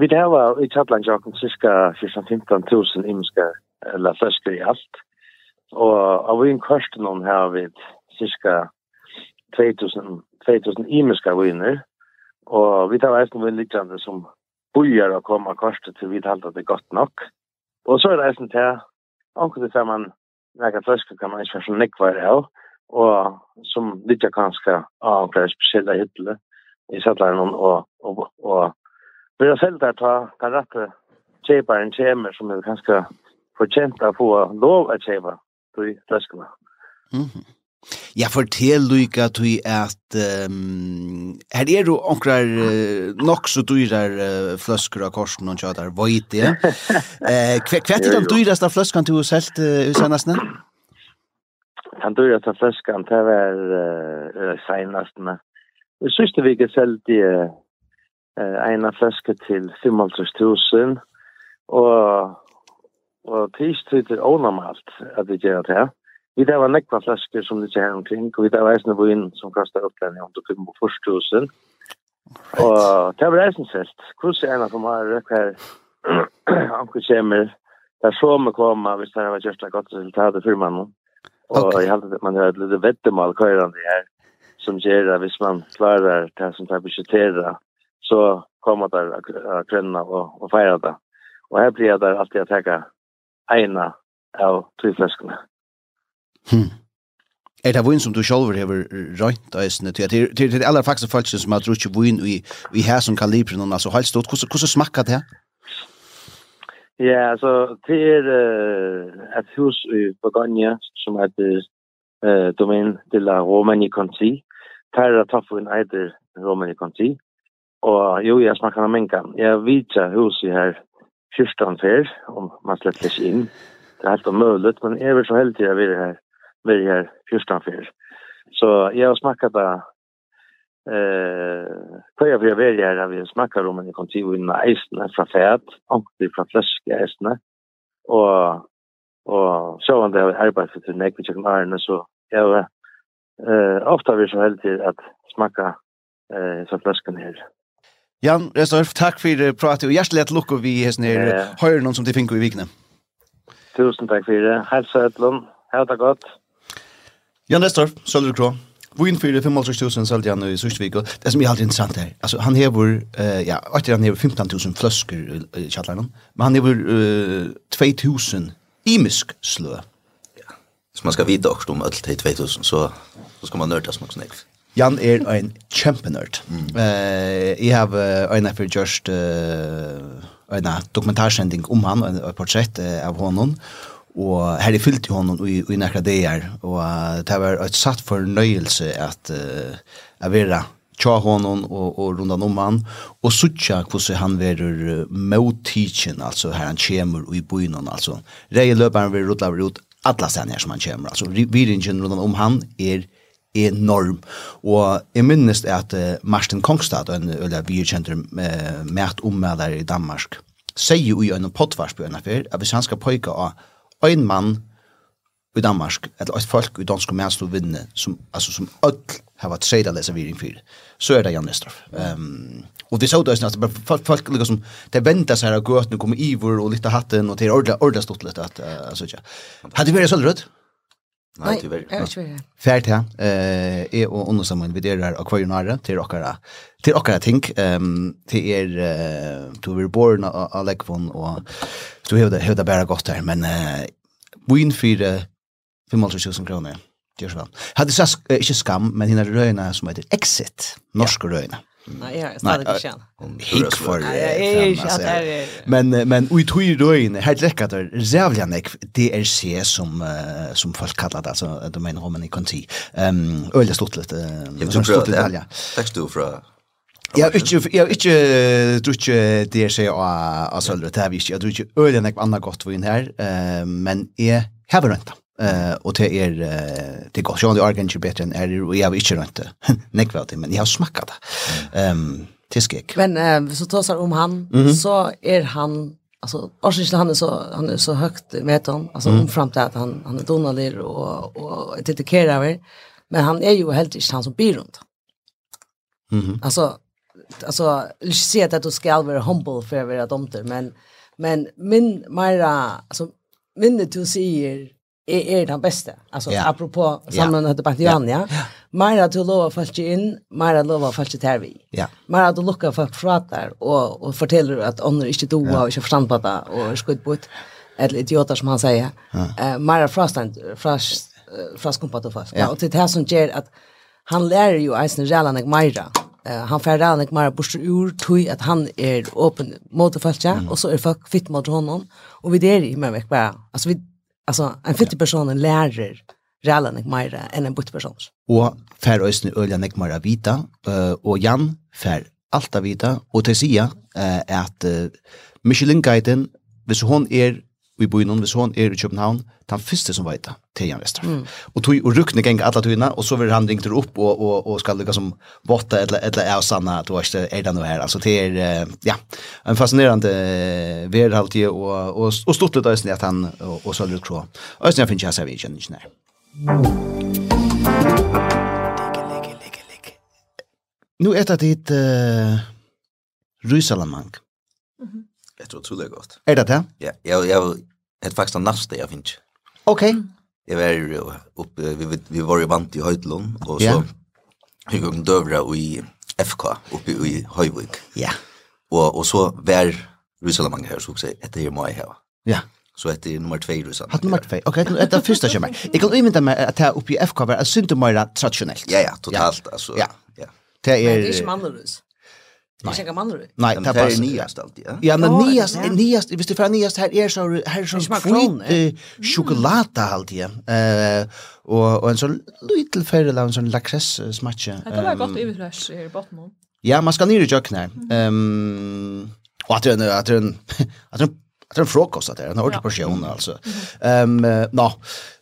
Vi det var i kjallaren, Jakob, cirka 15 000 imska eller flesker i alt. Og av en kvarsten om her vi cirka 2000, 2000 imiska viner. Og vi tar eisen vinn likjande som bojar å komme kvarsten til vi talte det godt nok. Og så er det eisen til anker til man nekka fløske kan man ikke være så nekvar av. Og som litt kanskje av flere spesielle i sattlaren og, og, og Vi har selv der ta kan rette kjeparen kjemer som er ganske fortjent å få lov å kjepa i fleskene. Mm -hmm. Ja, fortell Luika tui at um, her er du omkrar uh, nok så dyrar uh, fløsker av korsen og kjøter, hva er det. Eh, hva er den dyraste fløskan du har selt uh, usenastene? Den dyraste fløskan, det var uh, senastene. Jeg synes det vi ikke selt i uh, ena fløske til 55 000, og og tidstid det onormalt at det gjør det her. Vi der var nekva flasker som det her omkring, og vi der var eisne på som kastet opp den i hånd og kom på første husen. Og det var eisne selt. Hvordan er en av dem har røk her, anker det er så med koma hvis det var kjørsta godt resultat i firmaen. Og jeg hadde at man har et lite vettemal køyrande her, som gjør at hvis man klarer det som tar budgettera, så kommer det å krønna og, og feire det. Og her blir det alltid å tenke eina av tøyfleskene. Hmm. Er det vun som du selv har røynt eisene Til det er det aller faktisk folk som har drutt vun i i her som kalibren, altså helt stort, hvordan hvordan smakker det her? Ja, altså, det er uh, et hus i Borgonja, som er det uh, domain de la Romani Conti. Det er taffun eider Romani Conti. Og jo, jeg smakker av mengan. Jeg vet vidtja huset her 14 här om man slett släpps inn. Det er helt omöjligt men jeg vil så heldig at vi er her, vi er her 14 här. Så jeg har smakket da, eh kvar jag vill välja här vi smakar om en kontiv in isen fra färd och från fläska isen och och så han det arbetet till näck vilket kan är så jag eh ofta vi så helt att smaka eh så flaskan här. Jan Restorf, takk for pratet, og hjertelig at lukke vi hesten her ja. høyre noen som de finner i vikene. Tusen takk for det. Hei, Søtlund. Hei, det godt. Jan Restorf, Sølver Krå. Vinn för 55000 sålde han i Sustvik og det som er alltid interessant her, Alltså han hever, uh, ja, etter han har 15000 fløsker i chatlarna. Men han hever uh, 2000 imisk slö. Ja. Så man ska vite också om allt 2000 så så ska man nörda smak snägg. Jan er ein kjempenerd. Mm. Uh, jeg har uh, øyne for just uh, en dokumentarsending om han, et portrett uh, av honom. Og her er fyllt i honom i, i nekra er Og uh, det var et satt fornøyelse at uh, jeg vera tja honom og, og rundan om han. Og suttja hvordan han verur uh, motitjen, altså her han kjemur i bynnen, altså. Reieløperen vil rutla ut alla stedene som han kjemur. Altså, viringen rundan om han er enorm. Og jeg minnes at uh, Martin Kongstad, en øyla vi kjente uh, med ommelder i Danmark, sier jo i en potvars på en at hvis han skal pøyke av en mann i Danmark, eller et folk i dansk og mænstå vinne, som, altså som ødel har vært tredje leser vi i fyr, så er det Jan Nestrøf. Um, og det så det også, at folk, folk liksom, det venter seg av gøtene, kommer ivor og litt av hatten, og det er ordentlig, ordentlig stått litt. At, uh, altså, ja. Hadde vi vært sølvrødt? Ja. Nei, tyvärr. Ja. Fært her. Eh, er og under sammen viderar akvarionare til okkara. Til okkara ting. Ehm um, til er uh, to were born av Lekvon og du hevda det bara gott her, men eh uh, win for 55000 kroner. Det er så. Hadde sagt ikke skam, men hinner røyna som heter Exit. Norsk ja. Nej, jag stadig inte känn. Hick för det. Men men vi tog ju då in helt läckert där jävla näck DLC som uh, som folk kallar det alltså de menar om man kan se. Ehm öle stort lite. Jag tror att det Text du från Ja, ikke, ja, ikkje drutje DLC og altså, det er vi ikke, jeg drutje øyne nek anna godt vinn her, men jeg hever rønt Eh och det är det går ju ändå inte bättre än är det vi har inte rent. Nekvärt men jag har smakat det. Ehm tiskek. Men eh, så tar sig om han mm -hmm. så är han alltså orsaken han är så han är så högt med hon alltså mm. fram till att han han är donalig och och dedikerar väl men han är ju helt inte han som blir runt. Mhm. Mm alltså alltså jag ser att du ska vara humble för att vara domter men men min Mira alltså minnet du säger är är den bästa. Alltså yeah. apropå sammanhanget yeah. på Jan, ja. Mer Mera du lovar fast in, mera lovar fast det vi. Ja. Mera du lockar folk pratar och och fortäller att om du inte då och inte förstånd på det och på bort eller idioter som han säger. Eh mera frastan fras då fast. Ja, och det här som ger att han lär ju Eisen Jalan mer. Uh, han får rann ikke mer bort ur tog at han er åpen mot folk, følelse, mm. og så er folk fitt mot honom, og vi der i meg vekk bare, altså vi Alltså en fitte person en lärare rälla nek mer än en butt person. Och fär ösn ölja nek mer vita och Jan fär allt vita och det säger att Michelin guiden vis hon er vi i byen hvis hon er i København, den første som vet det, til Jan Vester. Mm. Og, tog, og rukne geng alle tøyene, og så vil han ringe opp og, og, og skal lukka som votta eller, eller er sanna at du ikke er det noe her. Altså det er, ja, en fascinerende ver alltid, og, og, og stort litt øyne at han og, og Sølvrud Krå. Øyne jeg finner ikke jeg vi kjenner ikke nær. Nå det ditt uh, Rysalamang. Mm -hmm. Jag tror det otroligt gott. Är det det? Ja, jag jag hade faktiskt en nästa jag finns. Okej. Okay. Jag var uppe vi vi var ju vant i Höjdlund och så vi gick dövra i FK uppe i Höjvik. Ja. Och och så var Ryssland här så säga att det är mig här. Ja. Så heter det nummer 2 i Ryssland. Hatt nummer 2. Okej, okay, det första kommer. Jag kan inte med att ta upp i FK var synd mer traditionellt. Ja ja, totalt alltså. Ja. Ja. Det är Det är inte manlös. Nej. Jag kan Nej, det är nyast alltid. Ja, ja men nyast, nyast, visst det för nyast här är så här så skit choklad alltid. Eh och och en så liten färre en sån lakress smatcha. Det var gott i flash i botten. Ja, man ska ner i jöknar. Ehm och att det att den att Det är en frukost att det är, en ordentlig portion alltså. Ehm, nå.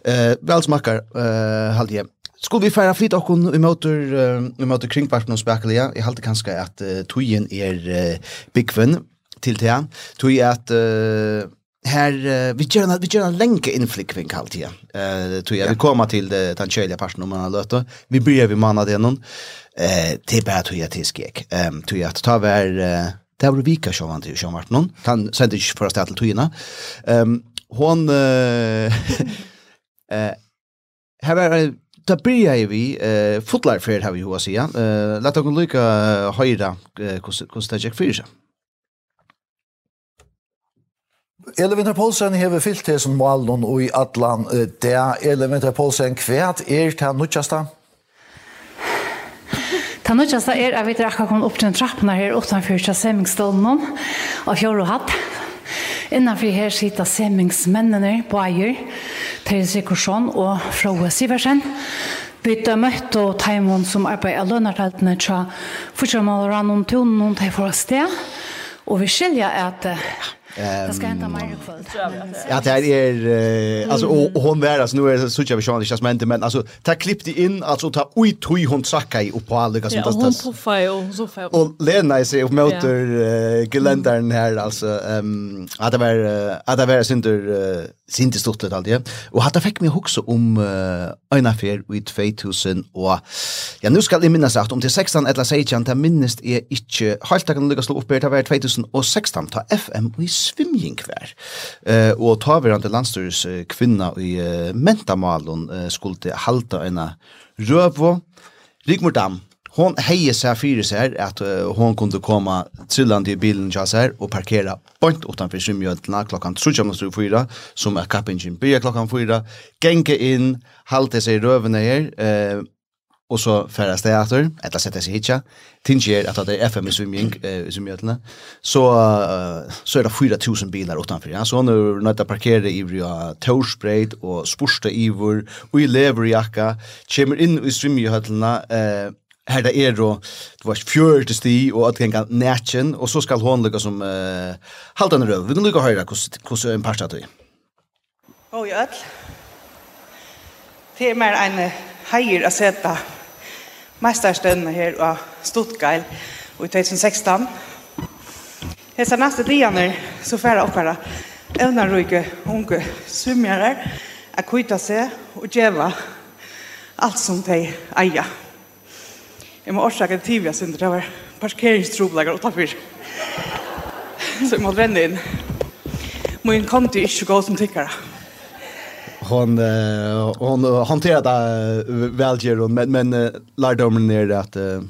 eh, väl smakar, eh, halvdje. Skulle vi færa flytta okkon i møter, uh, i møter kringparten og spekulia, jeg halte kanskje at uh, tøyen er uh, byggven til tida, tøy at uh, her, uh, vi gjør en, vi gjør en lenke innflikving kall tida, uh, tøy at ja. vi kommer til det, den kjølige parten om man har løte, vi bryr vi manna det noen, uh, til bare tøy at det skik, um, tøy at ta vær, uh, det var vika sjåvan til sjåvan til sjåvan han sender ikke for å stedel tøyina, um, hon, uh, uh, her var Da börjar vi eh fotlarfär har vi hur att säga. Eh låt oss lycka höra hur det gick för sig. Eleventar Poulsen hever fyllt til som målen og i Atlan. Det er Eleventar Poulsen, kvært. er det nødgjeste? Ta nu just er at vi drar kom opp til trappene her utenfor Kjasemmingstolen og fjord og hatt. Innanfor her sitter semingsmennene på eier, Terje Sikorsson og Frode Siversen. Vi har møtt og teimen som arbeider av lønnerteltene til fortsatt malerne om tonen og for oss det. Og vi skiljer at Det ska hända mer kväll. Ja, det är er, alltså och hon var alltså nu är det så tjocka vision det känns men men alltså ta klipp det in alltså ta oj tui hon sacka i och på alla som tas. Hon puffar och så fem. Och Lena är sig motor möter geländaren här alltså ehm att det var att det var synder synd stort allt det. Och hade fick mig också om en affär vid 2000 och ja nu ska jag minnas att om till 16 eller 16 ta minst är inte helt kan lucka slå upp det var 2016 ta FM i svimjing hver. Eh, og taverande landstøres kvinna i uh, mentamalen uh, skulle halta en røvo. Rigmor Dam, hon heier seg fyrir seg at uh, hon kunde koma trillande i bilen til seg og parkera bort utanfor svimjøntena klokkan 3.04 som er kappingen byrja klokkan 4 genge inn, halte seg røvene her eh, og så færre steater, etter sette seg hitja, tingjør at det er FM i svimming, eh, i svimjøtene, så, uh, så er det 4000 bilar utanfor, ja, så han er nødt til å parkere i vria tårsbreit og sporste ivor, og i lever jakka kommer inn i svimjøtene, uh, her det er då, det var fjørte sti og at genga nætjen og så skal hon lukka som uh, haldan røv. Vi kan lukka høyra hvordan er en parsta tøy. Å, oh, ja, Det er mer en heier å sette mesterstønne her av Stuttgeil i 2016. Hesa neste dianer så færa okkara evnarøyke unge svimjare at kuita seg og djeva alt som de eier. Jeg må årsake til tidligere synder, det var parkeringstroblager utenfor. Så jeg må renne inn. Min konti er ikke gå som tykkere hon uh, hon hanterar det välger hon men men uh, lärdomen är att uh,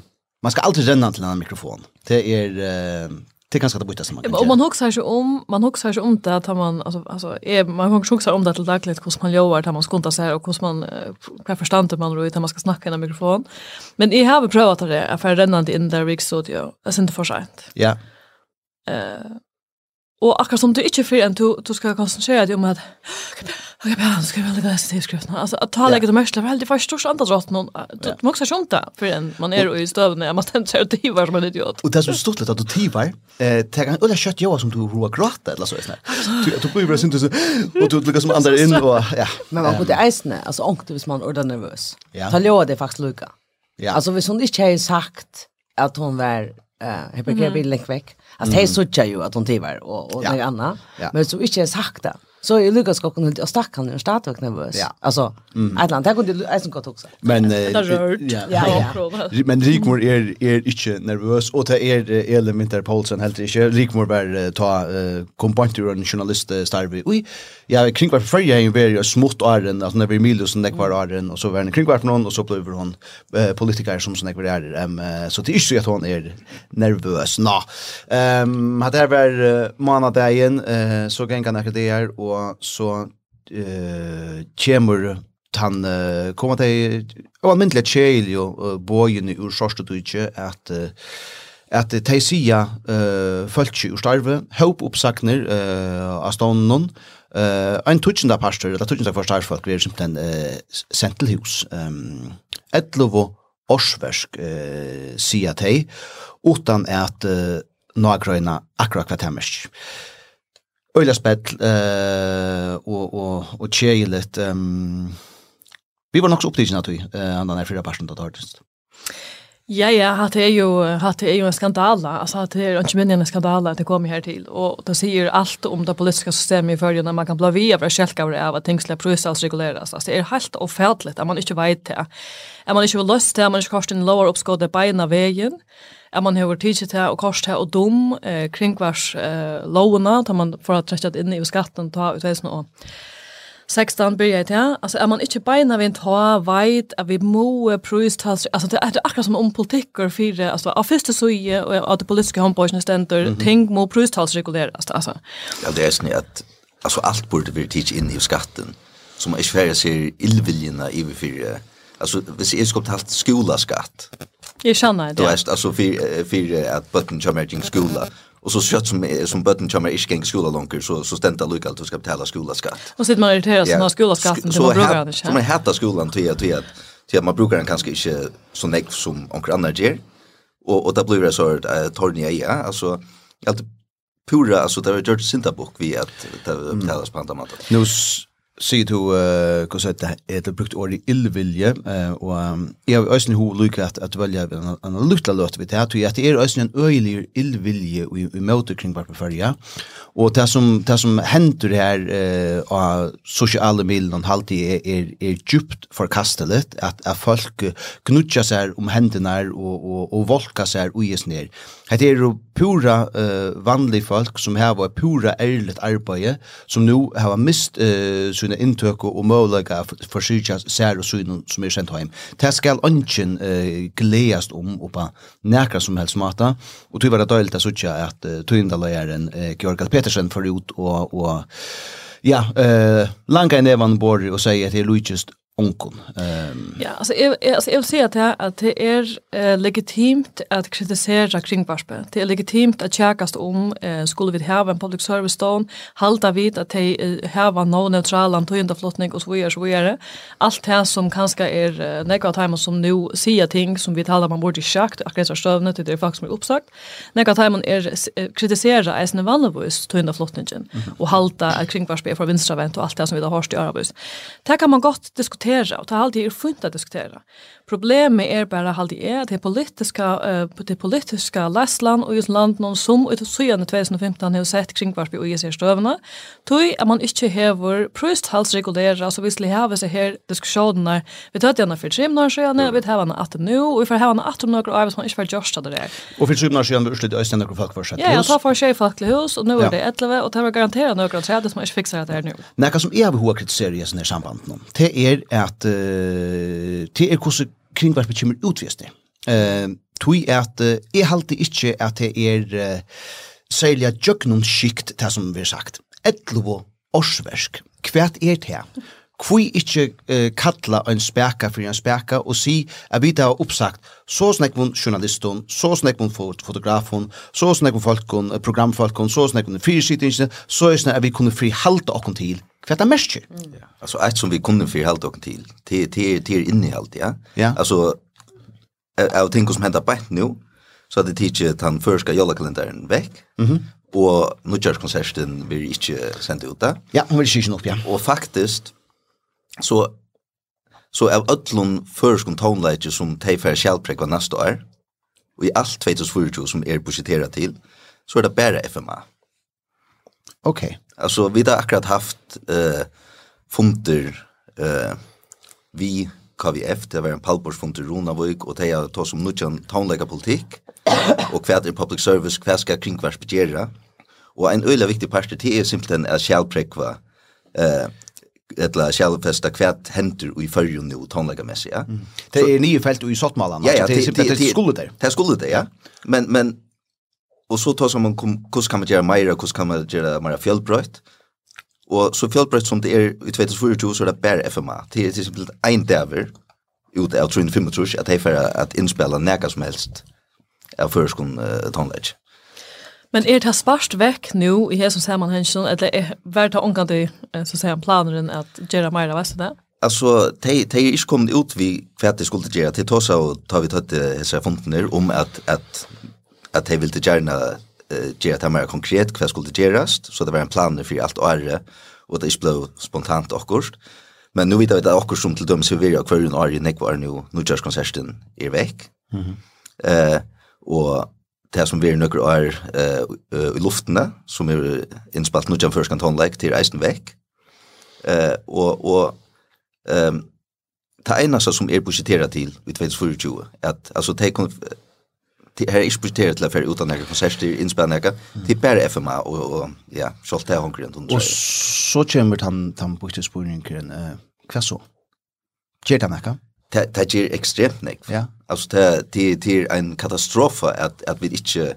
man ska alltid ränna till en mikrofon. Det är uh, det kanske att byta som man. Om man huxar sig om, man huxar sig om det att man alltså alltså är man huxar sig om det till dagligt hur man gör att man skontar sig och hur man kan förstå man då att man ska snacka i en mikrofon. Men i har provat det att för rännande in där rik så det är inte för sent. Ja. Eh Och akkurat som du inte för en du du ska koncentrera dig om att okej bara ska jag lägga det till skriften. Alltså att ta lägga det mest väl det först stort andra rätt någon du måste sjunta för en man är i stöven när man tänker att det var som en idiot. Och det som stort lätt att du tivar eh ta en eller kött jag som du roa gratta eller så såna. Du du blir ju synd så och du lägger som andra in och ja. Men man på det isen alltså ångte hvis man är nervös. Ta låt det faktiskt lucka. Ja. Alltså hvis hon inte har sagt att hon var eh hyperkabel läck veck Alltså det är så tjej ju att hon tivar och och ja. något annat. Ja. Men så inte sagt det så är Lucas kocken helt och stack han är starkt nervös. Ja. Alltså mm. ett land där kunde du ens gott också. Men eh, ja. ja, ja. Men Rikmor är är inte nervös och det är elementer Paulsen helt inte. Rikmor var ta uh, kompanjer och journalist starvi. Oj. Ja, kring var för jag är ju smått åren alltså när vi Emilio Milos när kvar åren och så var kring var någon och så blev hon eh, politiker som som det var är ehm så det är ju att hon är nervös. Nå. Ehm hade det var månaden eh så gänga när det är och så eh kemur han uh, kom att det var myndligt jo uh, bojen ur sorsta tujtje att at de sia uh, fölkje ur starve hopp uppsakner uh, av stånden uh, en tujtjenda pastor eller tujtjenda for starfolk vi är simpelthen uh, sent til hus um, etlovo årsversk uh, sia teg utan at uh, Nå akkurat akkurat akkurat Øyla spett uh, og, og, og tjejelet. Um, vi var nok så opptidsen at vi, uh, han er fyra personer til artist. Ja, ja, hatt er jo, hatt er jo en skandala, altså hatt er ikke minne en skandala at det kom her til, og det sier alt om det politiska systemet i fyrrjun, at man kan bli via fra kjelkavre av at ting slipper prøysals reguleras, altså det er helt ofædligt at man ikke vet det, at man ikke vil løst det, at man ikke har sin lovar oppskåde beina vägen at man har tidsi til og kors til og dom eh, kringvars eh, lovene, da man får trekket inn i skatten ta ut veisen og 16 byrja i det, altså er man ikke beina vi ta veit, at vi må prøys ta, altså det er akkurat som om politikker fire, altså av første suje og av det politiske håndbøysene stender, mm -hmm. ting må prøys ta reguleres, altså. Ja, det er sånn at, altså alt burde vi tidsi inn i skatten, som man ikke færre ser illviljene i vi fire, altså hvis jeg skulle betalt skolaskatt, Jeg kjenner det. Du vet, alltså för, för att bøtten kommer till skola. Och så kött som, som bøtten kommer inte till skola langer, så, så stämmer det at du skal betale skolaskatt. Och sitter man irriterad yeah. som har skolaskatten til man brukar det. Så man heter skolan till att, til at, till at man brukar den kanske inte så nekv som några andra ger. Och, och da blir det så att äh, torniga i, ja. alltså, alt pura, altså, det har gjort sintabok vi att det betalas på andre måter. Nå, sier du hva så det? Er det brukt ordet illvilje? Og jeg har øyne ho lykke at, at velja en lukta løt vi det at det er øyne en øyelig illvilje i, i møte kring hver perferja og det som, det som hender her uh, av sosiale milen halvtid er, er, er djupt forkastelig at, at folk knutja seg om hendene og, og, og volka seg og gis ned. Det er jo pura uh, vanlige folk som har pura ærligt arbeid, som nå har mist uh, sine inntøk og mulighet for sykja sær og synen som er sendt hjem. Det skal ønsken uh, gledast om oppa nekra som helst mata, og tog var det døyligt å sykja at uh, tøyndaløyeren uh, Georg Petersen får ut og, og ja, uh, langa i nevan bor og sier at det er lujtjust onkon. Um... Ja, alltså jag, alltså jag vill säga att det, att det är eh, legitimt att kritisera kringbarspe. Det är legitimt att käkast om eh, skulle vi ha en public service stone, halta vid att de har någon neutral antojande flottning och så vidare, så vidare. Allt det som kanske är uh, några timer som nu säger ting som vi talar man borde schakt, akkurat så till det faktiskt som är uppsagt. Några timer är uh, kritisera är en vanligvis tojande flottningen mm -hmm. och halta kring Barspe för från vinstravänt och allt det som vi har hört i Arabus. Det kan man gott diskutera diskutera och ta alltid är fint att diskutera. Problemet er bara halde er at det politiska uh, det politiska Läsland og land någon som ut siden 2015 har sett kringvarp i ser stövna. Tui at man ikkje hever prøyst halsregulera så visli hava seg her diskussioner. Vi tar gjerne for trim når sjøen, vi tar henne at nu, og vi får hava henne at om noen år som man ikke var gjørst det der. Og for trim når sjøen vi utslutt øyne noen folk for sett hus. Ja, jeg tar for seg folk til hus, og nu er det 11, og det var garanteret noen av tredje som man ikke fikser det her nu. Nekka som jeg har kritisere i sånne samband nå, det er at det er hvordan kringvarpet kommer utvist Eh, tui er at jeg halte ikke at det er særlig at jøgnum skikt det som vi har sagt. Etlovo årsversk. Hvert er det? Kvui ikkje uh, kalla ein speka fyrir ein speka og si at vi det har oppsagt så snakk journalistun, så snakk von fotografun, så snakk von folkun, programfolkun, så snakk von fyrirsittingsen, så er snakk at vi kunne fri halta okkun til Kvart det mest. Mm. Ja. Alltså ett som vi kunde för helt och till. Till till till innehåll, ja. ja. Alltså jag tänker som händer på nu så att det teacher att han förska jollakalendern veck. Mhm. Mm och nu körs konserten blir inte sent ut där. Ja, hon vill syna upp ja. Och faktiskt så så av öllum förskum tonleitje som tejfär självpräg var nästa år och i allt 2024 som är budgeterat till så är det bara FMA. Okej. Okay alltså vi har akkurat haft eh funder eh vi KVF det var en palborsfund i Ronavik och det är tagit som nutjan townlägga politik och kvärt i public service kvärt ska kring kvärt begära och en öle viktig part det är simpelthen att prekva eh etla festa kvärt händer i förjun nu tonlägga mässigt ja. Mm. Det är nio fält och i sottmalan ja, ja, det är simpelthen det skulle det Det skulle det ja. Men men Och så tar som man hur ska man göra mer hur ska man göra mer fjällbröt. Och så fjällbröt som det är i 2024 så är det bara FMA. Det är till exempel en däver ut av 325 att det är för att inspela näka som helst av förskon uh, tonlage. Men er det sparst vekk nu i hesson sammanhengen, eller er vært ta omkant i, så sier han, planeren at gjøre mer av det? Alltså, de, de er ikke kommet ut vi hva de skulle gjøre. De tar seg tar vi tatt disse fondene om at, at att de ville gärna göra det mer konkret vad skulle det göras så det var en plan för allt året och det blev spontant och Men nu vet jag att också som till dem så vill jag kvar en år i nekvar nu nu just konserten är veck. Mhm. Eh och det som vi är några år i luften som är inspalt nu jag kan ton like till reisen veck. Eh och och ehm ta ena som är budgeterat till vid 2024 att alltså ta her er ikke budgetteret til å føre utan några konserter, innspille noen, det er bare FMA och och ja, så selv det er håndkring. Och så kommer han han på til budgettspurningen, eh vad så? Gjør det noe? Det, det gjør ekstremt noe. Ja. Alltså det, det, det er en katastrof att att vi inte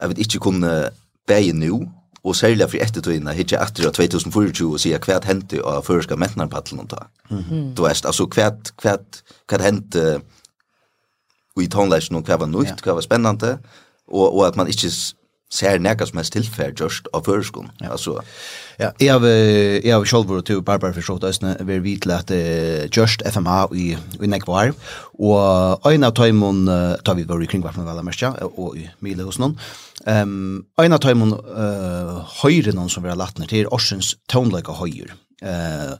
att vi ikke kunne bæge nå, og særlig for ettertøyene, ikke etter 2024 og sier hva hendte av føreska mentnarpattelen ta. Mm -hmm. Du vet, altså hva, hva, hva i tonlæsjen og hva var nytt, hva var spennende, og, og at man ikke ser nekka som helst tilfær just av førskon. Ja. Altså, ja, jeg har, jeg har selv vært til Barbara Fischot Østene, vi er vidt at uh, just FMA i, i Nekvar, og en av tøymon, uh, tar vi bare i kringvarpen vel, mest ja, og i Mile hos noen, um, en av tøymon uh, høyre noen som vi har lagt ned til, Orsens tøvnløyga høyre. Uh,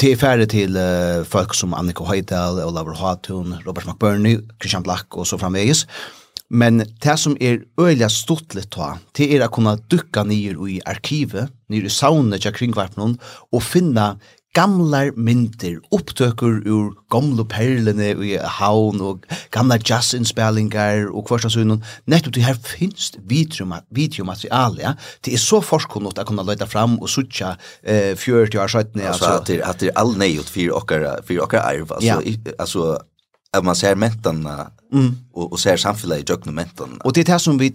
Det är färre till uh, folk som Annika Høydal, Olavar Hatun, Robert McBurney, Christian Black och så framväges. Men det som är öliga stortligt då, det är att kunna ducka ner i arkivet, ner i saunet jag kringvarpnen, och finna gamlar myndir, upptøkur ur gamla perlene i haun og gamla jazzinspellingar og kvarsa sunnum, nettopp til her finnst videomaterial, ja. Det er så forskunnot at kunna løyta fram og sutja eh, 40 og søytene. Altså, at det, at det er all neiot fyrir okkar, fyrir okkar arv, altså, ja. i, altså at man ser mentan mm. og, og ser samfunnet i døgnet mentan. Og det er det som vi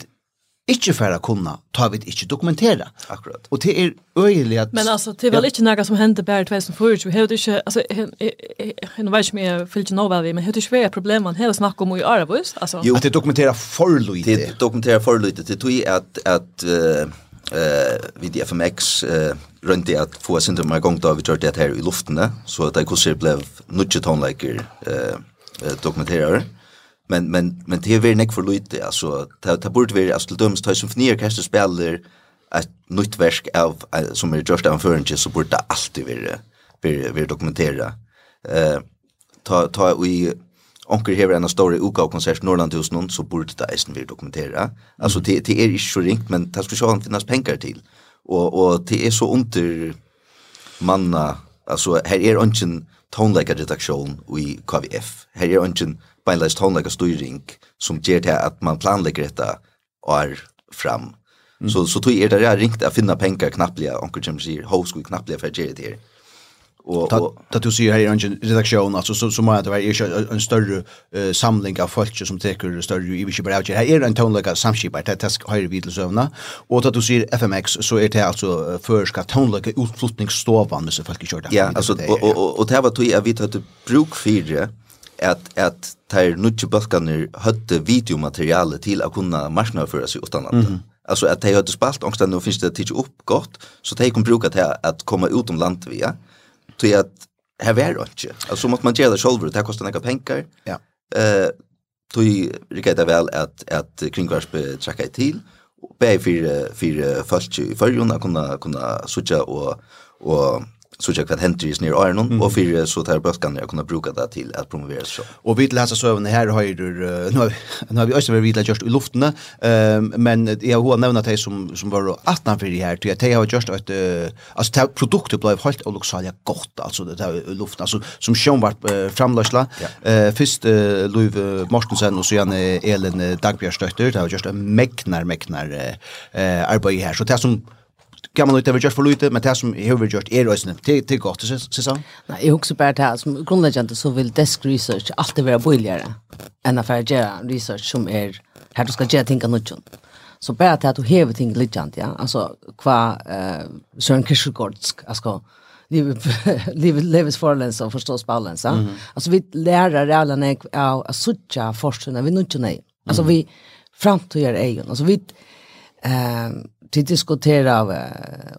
ikke for å kunne ta vi ikke dokumentera. Akkurat. Og det er øyelig at... Men altså, det er vel ikke noe som hendte bare i 2004. Vi har ikke, altså, jeg vet ikke om jeg fyllt ikke noe vi, men det er ikke vært problem man har snakket om i Arabus. Altså. Jo, at det dokumenterer for lite. Det dokumenterer for lite. Det tror jeg at, at uh, uh, vi i FMX uh, rundt i at få sin til meg gang da vi gjør det her i luftene, så at det kurser ble nødje tonelager uh, dokumenterer. Mm men men men det är väl näck för lite alltså det det borde vara alltså döms tar som kanske spelar ett nytt verk av som är just anförande så borde alltid vara vara vara dokumentera. Eh ta ta i onkel här en story uka konsert Norrlandhus någon så borde det eisen vi dokumentera. Alltså det det är inte så ringt men det ska ju finnas pengar till och och det är så under manna alltså här är ungen tonleikaredaktion i KVF. Her er ønsken beinleis tonleikastyring som gjør til at man planlegger dette år fram. Mm. Så, så tog er det ringt å finne penger knapplige, onker som sier, hos vi knapplige for å gjøre det her och ta du ser här i en redaktion alltså så så må det vara en, en större uh, samling av folk som tar större i vilket bara här är en tonlika samskip att det ska höra vid sövna och att du ser FMX så är det alltså förska tonlika utflyttningsstovan med så folk kör där ja alltså och och det var tog jag vet att bruk för att att tar nutje balkaner hade videomaterial till att kunna marknadsföra sig utan annat mm. alltså att de hade spalt och sen nu finns det tidigt upp gott så de kan bruka det att komma ut om land via till att här var det inte. Alltså måste man göra själv det här kostar några pengar. Ja. Eh tog det väl att att kringvarp checka till och be för för folk i förrjun kunna kunna sucha och och så jag vad händer i snir iron mm. och för så där böskan jag kunde bruka det till att promovera så. Och vi läser så även här har ju nu har vi, nu har vi också varit vidare just i luften ehm men jag har nämnt det som som var 18 för det här till jag har just att alltså produkter blev helt och också gott alltså det där i luften alltså som sjön var framlösla eh först Louis Mortensen och så igen Elin Dagbjörnsdotter det har just en mäknar mäknar eh arbete här så det som kan man inte ha just för lite, men det som jag har gjort är rösten. till till gott, Sissa? Nej, jag också bara det här. Som grundläggande så vill desk research alltid vara billigare än att göra research som är här du ska göra tänka något. Så bara det att du hever ting lite, ja. Alltså, kva eh, Søren Kirchegårdsk, alltså, livets förländelse och förstås balans. Mm -hmm. Alltså vi lärar alla när jag att sucha forskning, vi nu inte nej. Alltså vi framtidar egen. Alltså vi ehm till diskutera av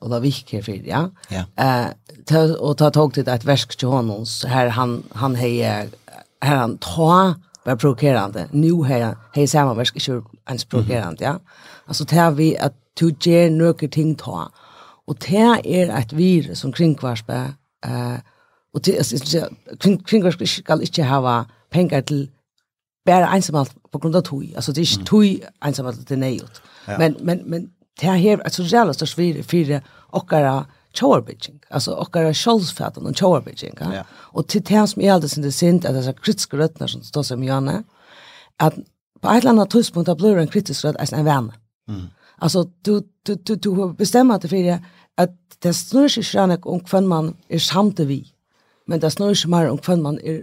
och la viker för ja. Eh ta och ta tag till ett verk till honom så här han han hejer här han ta var provokerande. Nu här hej samma verk är ans provokerande ja. Alltså tar vi att du ger några ting ta. Och det är ett virus som kringkvarspe eh och det är kring kringkvarspe ska inte ha pengar till bara ensamhet på grund av tui. Alltså det är inte tui ensamhet det är. Men, men, men det här är alltså jävla störst vi för och tjoarbygging, alltså okkara sjálfsfætan og tjoarbygging. Ja? Och till det som är alldeles inte det sint, at det är kritiska røttene som står som Janne, Att på ett eller annet tidspunkt da blir en kritisk rødt är en vän. Mm. Alltså du, du, du, du har bestämt dig för att det snur sig ikke om hvem man är samt vi, men det snur sig mer om hvem man är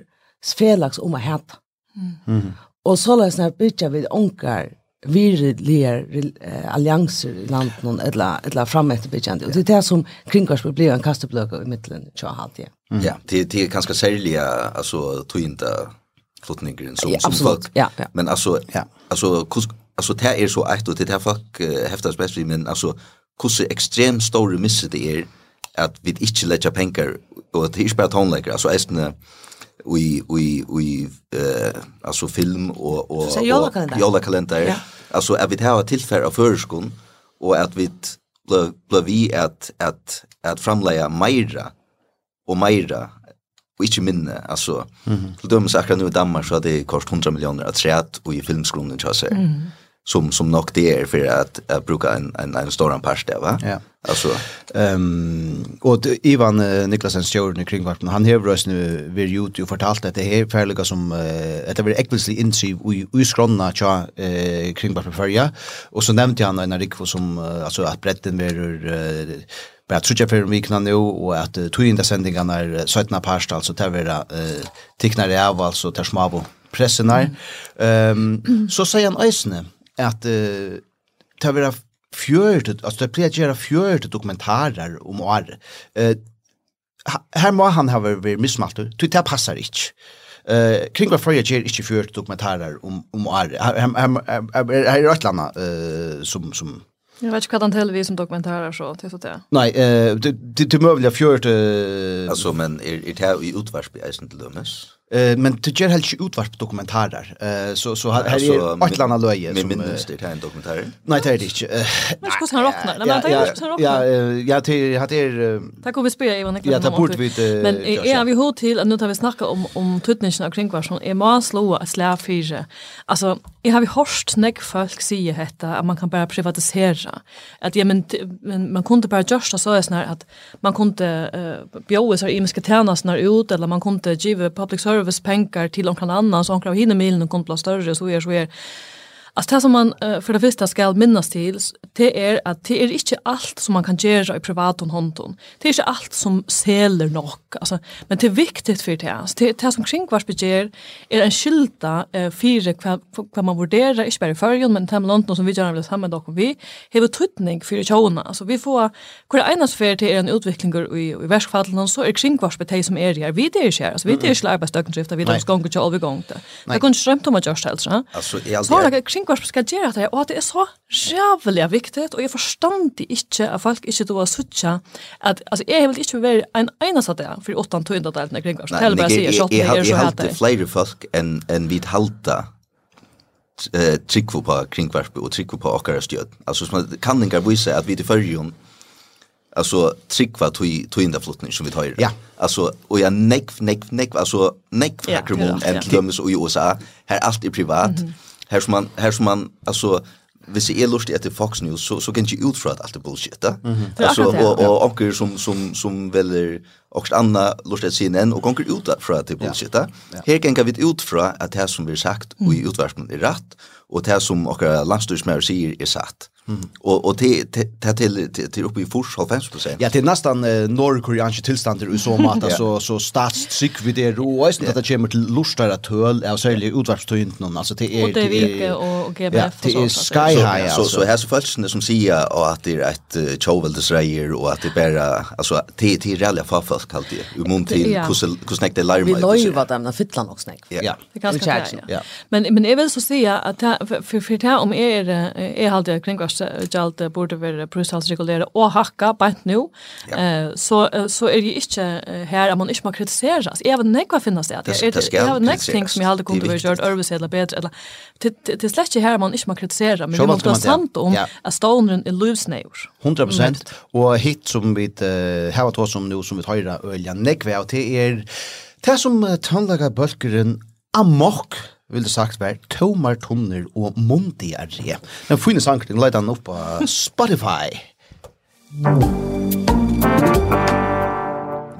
felags om att hete. Mm. Mm. Og så løsner bygger vi onkar virliga uh, allianser i landet någon eller eller fram efter bekant. Och det är det som kringkors blir en kasteblöka i mitten så halt ja. Mm. Ja, det det är ganska sälja alltså tror inte flotningen som ja, som folk. Ja, ja. Men alltså ja. alltså alltså det är så att och det här folk häftas bäst men alltså hur extremt stora misset det är att vi inte lägger pengar och det är bara tonläkare alltså är i i i eh alltså film och och jolla kalender. Ja. Alltså att vi har tillfälle av förskon och att vi blev vi att att att framlägga mera och mera och inte minne alltså mm -hmm. till dömes akkurat nu i Danmark så hade det kostat 100 miljoner att säga att och i filmskolan så att säga. Mm som som nog det är för att att bruka en en en stor part där va. Ja. Alltså ehm um, och Ivan uh, Niklasen Stjörn kring vart han har röst nu vid YouTube fortalt att det är färliga som uh, att det är äckligt insiv och skronna tja eh, kring vart förja och så nämnde han en Rick som alltså att bredden blir uh, bara trutja för vikna nu och att uh, tog in där sändningarna är 17 parst alltså där vara tecknar det av alltså där smavo pressen där. Ehm um, så säger han ösne att uh, ta vara fjørt, altså det blir att fjørt dokumentarer om år. Eh, här må han ha varit du, det passer ikke. Eh kring var fyrir jag ger inte för dokumentarer om om Ari. Her er är ett landa eh som som Jag vet inte vad han till vi som dokumentärer så till så där. Nej, eh det det möjliga fjört eh alltså men är det här i utvärsbeisen till dömes. Eh men det ger helt inte utvarp dokumentarer. Eh så så här är ett landa löje som minst det här dokumentär. Nej det är det inte. Men ska han rockna? Nej men det är snart rockna. Ja ja till hade er Tack och vi spelar Ivan Ja ta bort vi Men är vi hot till att nu tar vi snacka om om tutnischen och kring vad som är man slå att slä fyra. Alltså jag har vi hört näck folk säga detta att man kan bara privatisera. Att ja men man kunde bara just så är snart att man kunde bjösa i miska tjänsterna ut eller man kunde ge public service service pengar till någon annan så hon kan hinna milen och kunde större så är så är Alltså det som man för det första ska minnas till det är att det är inte allt som man kan göra i privat och honton. Det är inte allt som säljer nog. Alltså men det är viktigt för det. Alltså det, det som kringvars är en skylta uh, för vad man värderar inte bara för men det är London som vi gärna vill samma dock och vi har tryckning för tjona. Alltså vi får hur enas för det är en utveckling i i världsfallen så är kringvars som är det. Vi det är här. Alltså vi det är slarvas dökendrift vi är inte gånger till övergång. Det kan strömt om att göra så. Alltså i kring hva skal gjøre det, og at det er så rævelig viktig, og jeg forstand ikke at folk ikke då sutja, at, altså, jeg vil ikke være en eneste av det, for åttan tøynda deltene kring hva, så det er bare å si, jeg halte flere folk enn vi halte eh tryggvo på kringvarp og tryggvo på okkara stjød. Altså som kan inga vise at vi til fyrjon alltså trickva tog tog in flottning som vi tar. Ja. Alltså och jag neck neck neck alltså neck för krom en till och i USA. Här allt är privat. Mm -hmm här som man här som man alltså hvis jeg er lustig etter Fox News, så, så kan jeg ikke ut fra at alt er bullshit, da. Mm -hmm. altså, og, og onker som, som, som velger også anna lustig etter CNN, og onker ut fra at det er bullshit, da. Ja. Ja. Her kan vi ut fra at det som blir sagt og i utvarsmen er rett, og det som okker landstyrsmær sier er satt. Mm. Och och det det till till uppe i Fors 95%. Ja, det är nästan eh, norrkoreanska tillstånder i så mat så så statstryck vid det och just att det kommer till lustare töl är så här utvarpstöjnt någon alltså det er det är och GBF och så. Det är sky high så så här så falskt som säger att det är ett chovel det säger och att det bara alltså det det är reella farfars kallt det i mun till hur snäckt det larmar. Vi lovar dem att fylla något snäck. Ja. Det kanske. Ja. Men men jag vill så säga att för för det om er är halt jag kring gjald burde være prøvstalsregulere og hakka bant nå, ja. så, uh, så er det ikke uh, her at man ikke må kritiseres. Jeg vet ikke hva finnes det. Det, det, det jeg vet ikke ting som jeg aldri kunne vært gjort øvelse eller bedre. Eller, til, til, til slett ikke her man ikke må kritisere, men vi må ta samt om ja. at stånden er løvsneur. 100 prosent. Og hit som vi uh, har tatt som nå, som vi tar øyne, nekve av til er det som tannlaga bølgeren amok, vil det sagt være Tomar Tunner og Mundi Arje. Den fine sangen leit han opp på Spotify.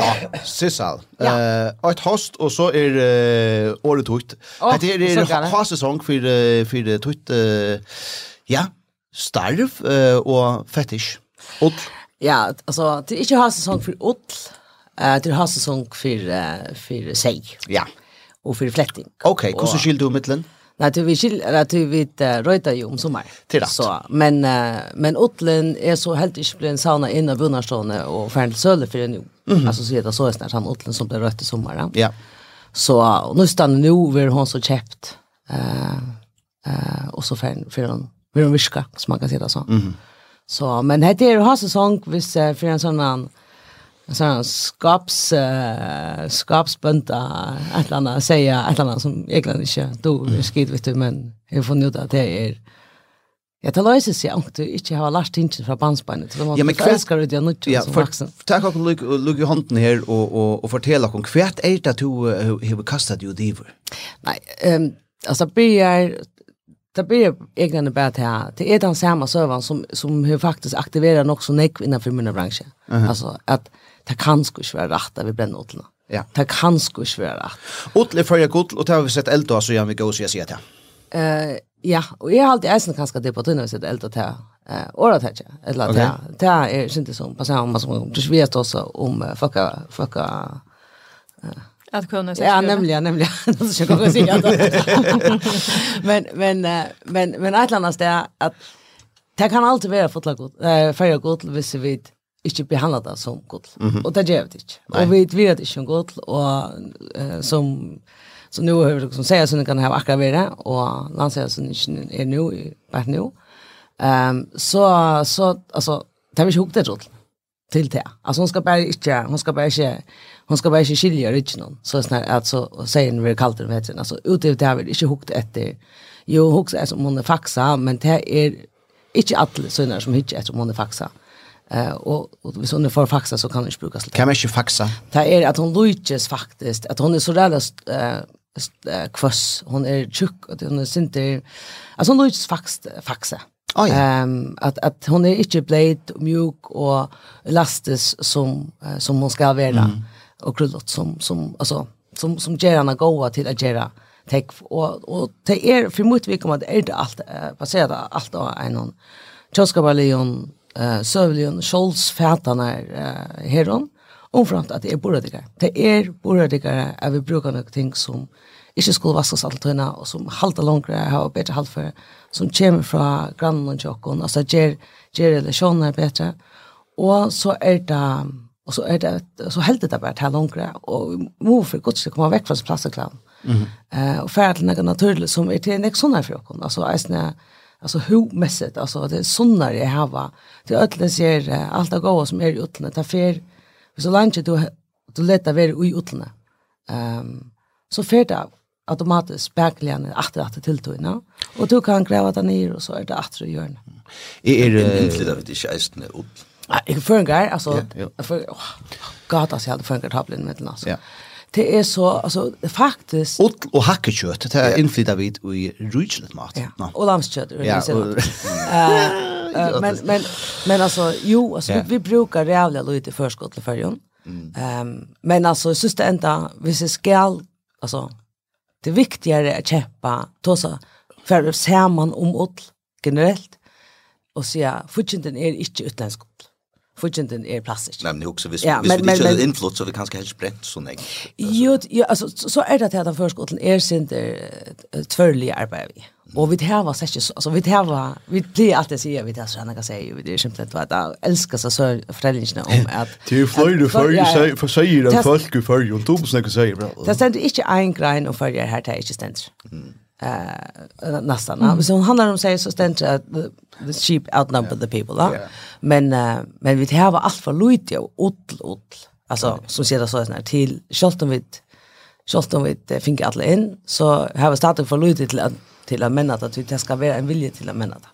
Ja, Sissal. Ja. Uh, et host, og så er uh, året tutt. Oh, det er, er ha-sesong for, uh, for tutt, uh, ja, starv uh, og fetish. Ull. Ja, altså, det er ikke ha säsong for ull, uh, det er ha säsong for, uh, for seg. Ja og for fletting. Ok, hvordan skilder du mittelen? Nei, det vi skil, eller du vi røyta jo om sommer. Til rett. Så, men, men Otlen er så helt ikke ble en sauna inn av bunnarstående og ferdig søle for en jo. Mm -hmm. Altså, så er det så snart han Otlen som ble røyta i sommer. Ja. ja. Så, og nå stannet nå, hvor hun så käppt. uh, uh, og så ferdig för hun, hvor hun virka, som man kan si det sånn. Mm -hmm. Så, men det er jo ha sesong, hvis uh, for en sånn, så skaps uh, skapsbönta ett eller annat säga ett eller annat som egentligen inte då är skit vet du men jag får njuta att det är Jag tar löjse sig om du inte har lärt inte från bandsbandet. Ja, men kväll ska du det nu ja, som vuxen. Takk och lugg lugg i handen här och och och fortälla om hva är det att du har kastat ju diver. Nej, ehm alltså börjar det blir egentligen det bättre här. Det är den samma servern som som hur faktiskt aktiverar också näck innanför mina branscher. Uh -huh. Alltså att det kan sgu ikke være rett vi brenner åtlene. Ja. Det kan sgu ikke være rett. Åtle er førre godt, og det har vi sett eld så gjerne vi går og sier sier til. Uh, ja, og jeg har alltid eisen kanskje det på tøyne vi sett eld og til eh ora Eller ella tæ det är inte som passa um som du vet også uh, fucka fucka Att kunna säga. Ja, nämligen, nämligen. Det ska jag säga. Men men men men att landa är att det kan alltid vara fotla gott. Eh för jag gott visst vid ikke behandla det som god. Mm -hmm. Og det gjør det ikke. Nei. Og vi vet ikke om god, og uh, som, så nå har vi liksom sier sånn kan ha akkurat och og landsier sånn ikke er nå, vart nå. Um, så, så, altså, det har vi ikke hukt det råd til det. Altså, hun skal bare ikke, hun skal bare ikke, hon ska bara inte skilja original så snär alltså säger när vi kallt det vet alltså utöver det har vi inte hukt efter jo hukt alltså som hon är faxa men det är inte alla såna som hittar som hon är faxa Eh och och hvis hon får faxa så kan hon inte brukas. Kan man inte faxa? Det är att hon lutjes faktiskt att hon är så där eh kvass hon är tjock och hon är inte alltså hon lutjes fax faxa. Oh, ja. Ehm att att hon är inte blöt och mjuk och elastisk som som hon ska vara mm. och krullat som som alltså som som gärna goa till att göra tech och och det är för mycket vi kommer att är det allt baserat allt av en någon Tjoskabalion, Leon uh, Scholz fätarna eh heron, omframt att det är boradikker. Det är boradikker at vi bruker noen ting som inte skulle vaskes alt tøyna, och som halta långre har bättre halt för som kommer från grannen og tjokken, altså ger gjør relasjoner bättre. Och så är det och så, är det, så helt det bara til långre och må för gott ska komma väck från fra sin. Mm Eh och färd færre til noe som är till en ekstra för oss. Altså, jeg alltså hur humässigt alltså det är sunnare jag har det ödlen ser allt det goda som är i ödlen ta fer så länge du du letar vara i ödlen ehm så fer det automatiskt backligen efter till tilltuna och du kan gräva där ner och så är det att hjörn är det inte det det inte inte upp Jag förngar, alltså, för, oh, gata sig hade förngar tablen med den, alltså. Ja det är så alltså faktiskt och och hackekött det är inflytad vid i rutschlet mat. Ja. Och lammkött Ja. Eh men men men alltså jo alltså vi, vi brukar jävla lite förskott till förjon. Ehm men alltså syns det ända vi ska skall alltså det viktigare är att kämpa tosa för att se man om ull generellt och säga fotjenten är inte utländsk fudgenden er plastisk. Nei, men også, hvis, ja, hvis men, vi ikke är innflott, så vi kanskje helst brent sånn, nej. Jo jo, altså, så er det att den er sin synte tvørlige arbeid vi. Og vi här var så alltså vi här var vi blir alltid så vi där så han kan säga vi det är simpelt att jag älskar så så föräldrarna om att Du flyr för för säger den folk för ju och du måste säga bra. Det ständer inte en grein och för här det är inte ständer. Mm eh nästan. Mm. Så hon handlar om sig så ständigt att the sheep outnumber the people. Yeah. Men uh, men vi har allt för lite och ull ull. Alltså som ser det så här till självt vid vi vid uh, finka alla in så har vi startat för lite till att till att männa att det ska vara en vilja till att männa det.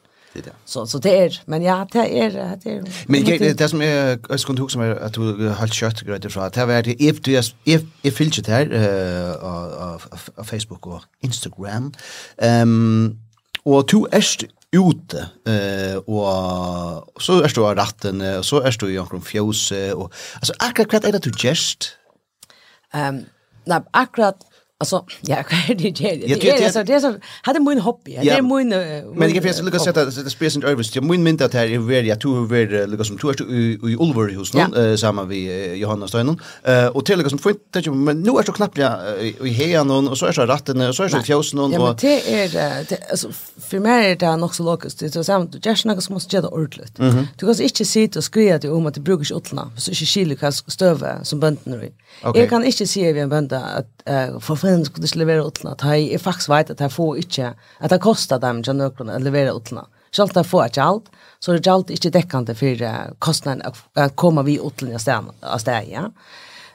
Det. Så så det är men ja det är det är Men det det som är jag skulle huska mig att du halt kött grejt från att det var det if du if if filter där eh Facebook och Instagram. Ehm och to är ute eh och så är du ratten och så är du i omkring fjose och alltså akkurat är det du just Ehm nej akkurat Alltså, ja, det är det. Det är alltså det är så hade min hobby. Det är min Men jag finns lucka sätta det spelet inte över. Jag min mint att här är väl jag tror väl lucka som tror i Ulver hos någon samma vi Johanna Steinen. Eh och till lucka som får inte men nu är så knappt i hen och så är så ratten och så är så fjäsen och Ja, men det är alltså för mig är det nog så lokalt. Det så samt jag snackar som måste göra ordligt. Du kan inte sitta och skriva det om att det brukar inte åtna. Så är det skiljer stöva som bönder. Jag kan inte se vi en bönda att henne skulle levera utlna. Att jag är faktiskt vet att det får inte, att det kostar dem att någon att levera utlna. Självt det får inte allt, så det är allt inte täckande för kostnaden att komma vi utlna av steg. Ja?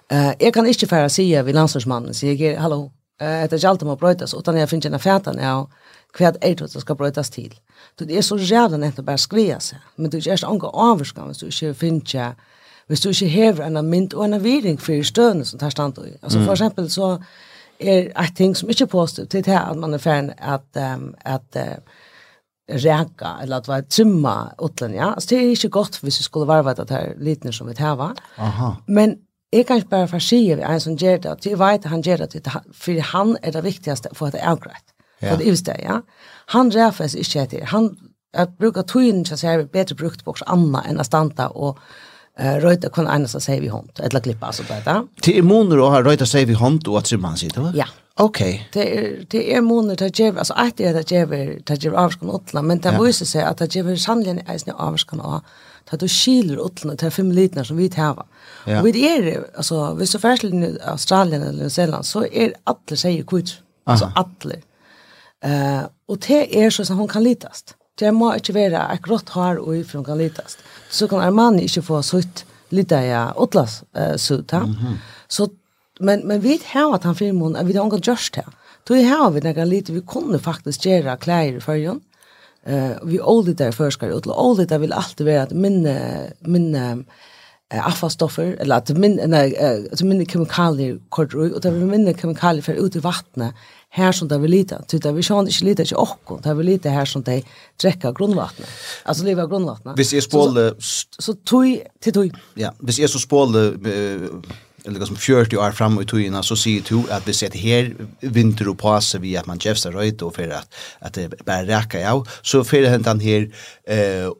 Eh jag kan inte färra säga vi landslagsmannen, så jag är, hallå, eh det är allt man brötas, utan jag finner en fätan av hva er det som skal brøytas. Så det är så jävla nett å bare sklia men det är ikke anka avvarskan så du ikke finner hvis du ikke hever en mynd og en viring for støvende som tar stand i. Altså for eksempel så er et ting som ikke er positivt, det at man er ferdig at, um, at uh, reka eller at det var trimma utlen, ja. Altså, det er ikke godt hvis vi skulle varva det her litner som vi tæva. Aha. Men jeg kan ikke bare for si ved en som gjør det, at jeg vet han gjør det, for han er det viktigste for at det er greit. Ja. For det er det, ja. Han ræfes ikke etter. Han at bruka tøyen til å bedre brukt på oss annet enn å standa og Eh röta kon ena så säger vi hand eller klippa så på det. Till immuner och har röta säger vi hand och att så man sitter va? Ja. Okej. Det är det är immuner det ger alltså att det det ger det ger avskan utla men det måste säga att det ger sannligen är en avskan och ta du skiler åtla till fem liter som vi tar. Ja. Och det är alltså vi så färsel i Australien eller New Zealand så är alla säger kvitt. Alltså alla. Eh och det är så som hon kan litast. Det må inte vara akkurat här och ifrån kan litast så kan Armani ikke få sutt lite ja otlas uh, sutt. Mm -hmm. Så men men vi har at han filmen vi har gått just här. Då har vi några lite vi kunde faktiskt göra kläder i ju. Eh vi all det där förskar och all där vill alltid vara att minne minne eh affallstoffer eller at min nei alltså minne kemikalier kort och det vill minne kemikalier för ut i vattnet här som där vi lite. Typ där vi sjön inte lite inte och där vi lite här som det dräcka grundvattnet alltså leva grundvattnet Vis är spål så tui till tui ja vis är så spål eller som 40 år fram i tiden så ser du att vi sett här vinter och passa vi att man chefsar rätt och för att att det bara räcker av så för han här eh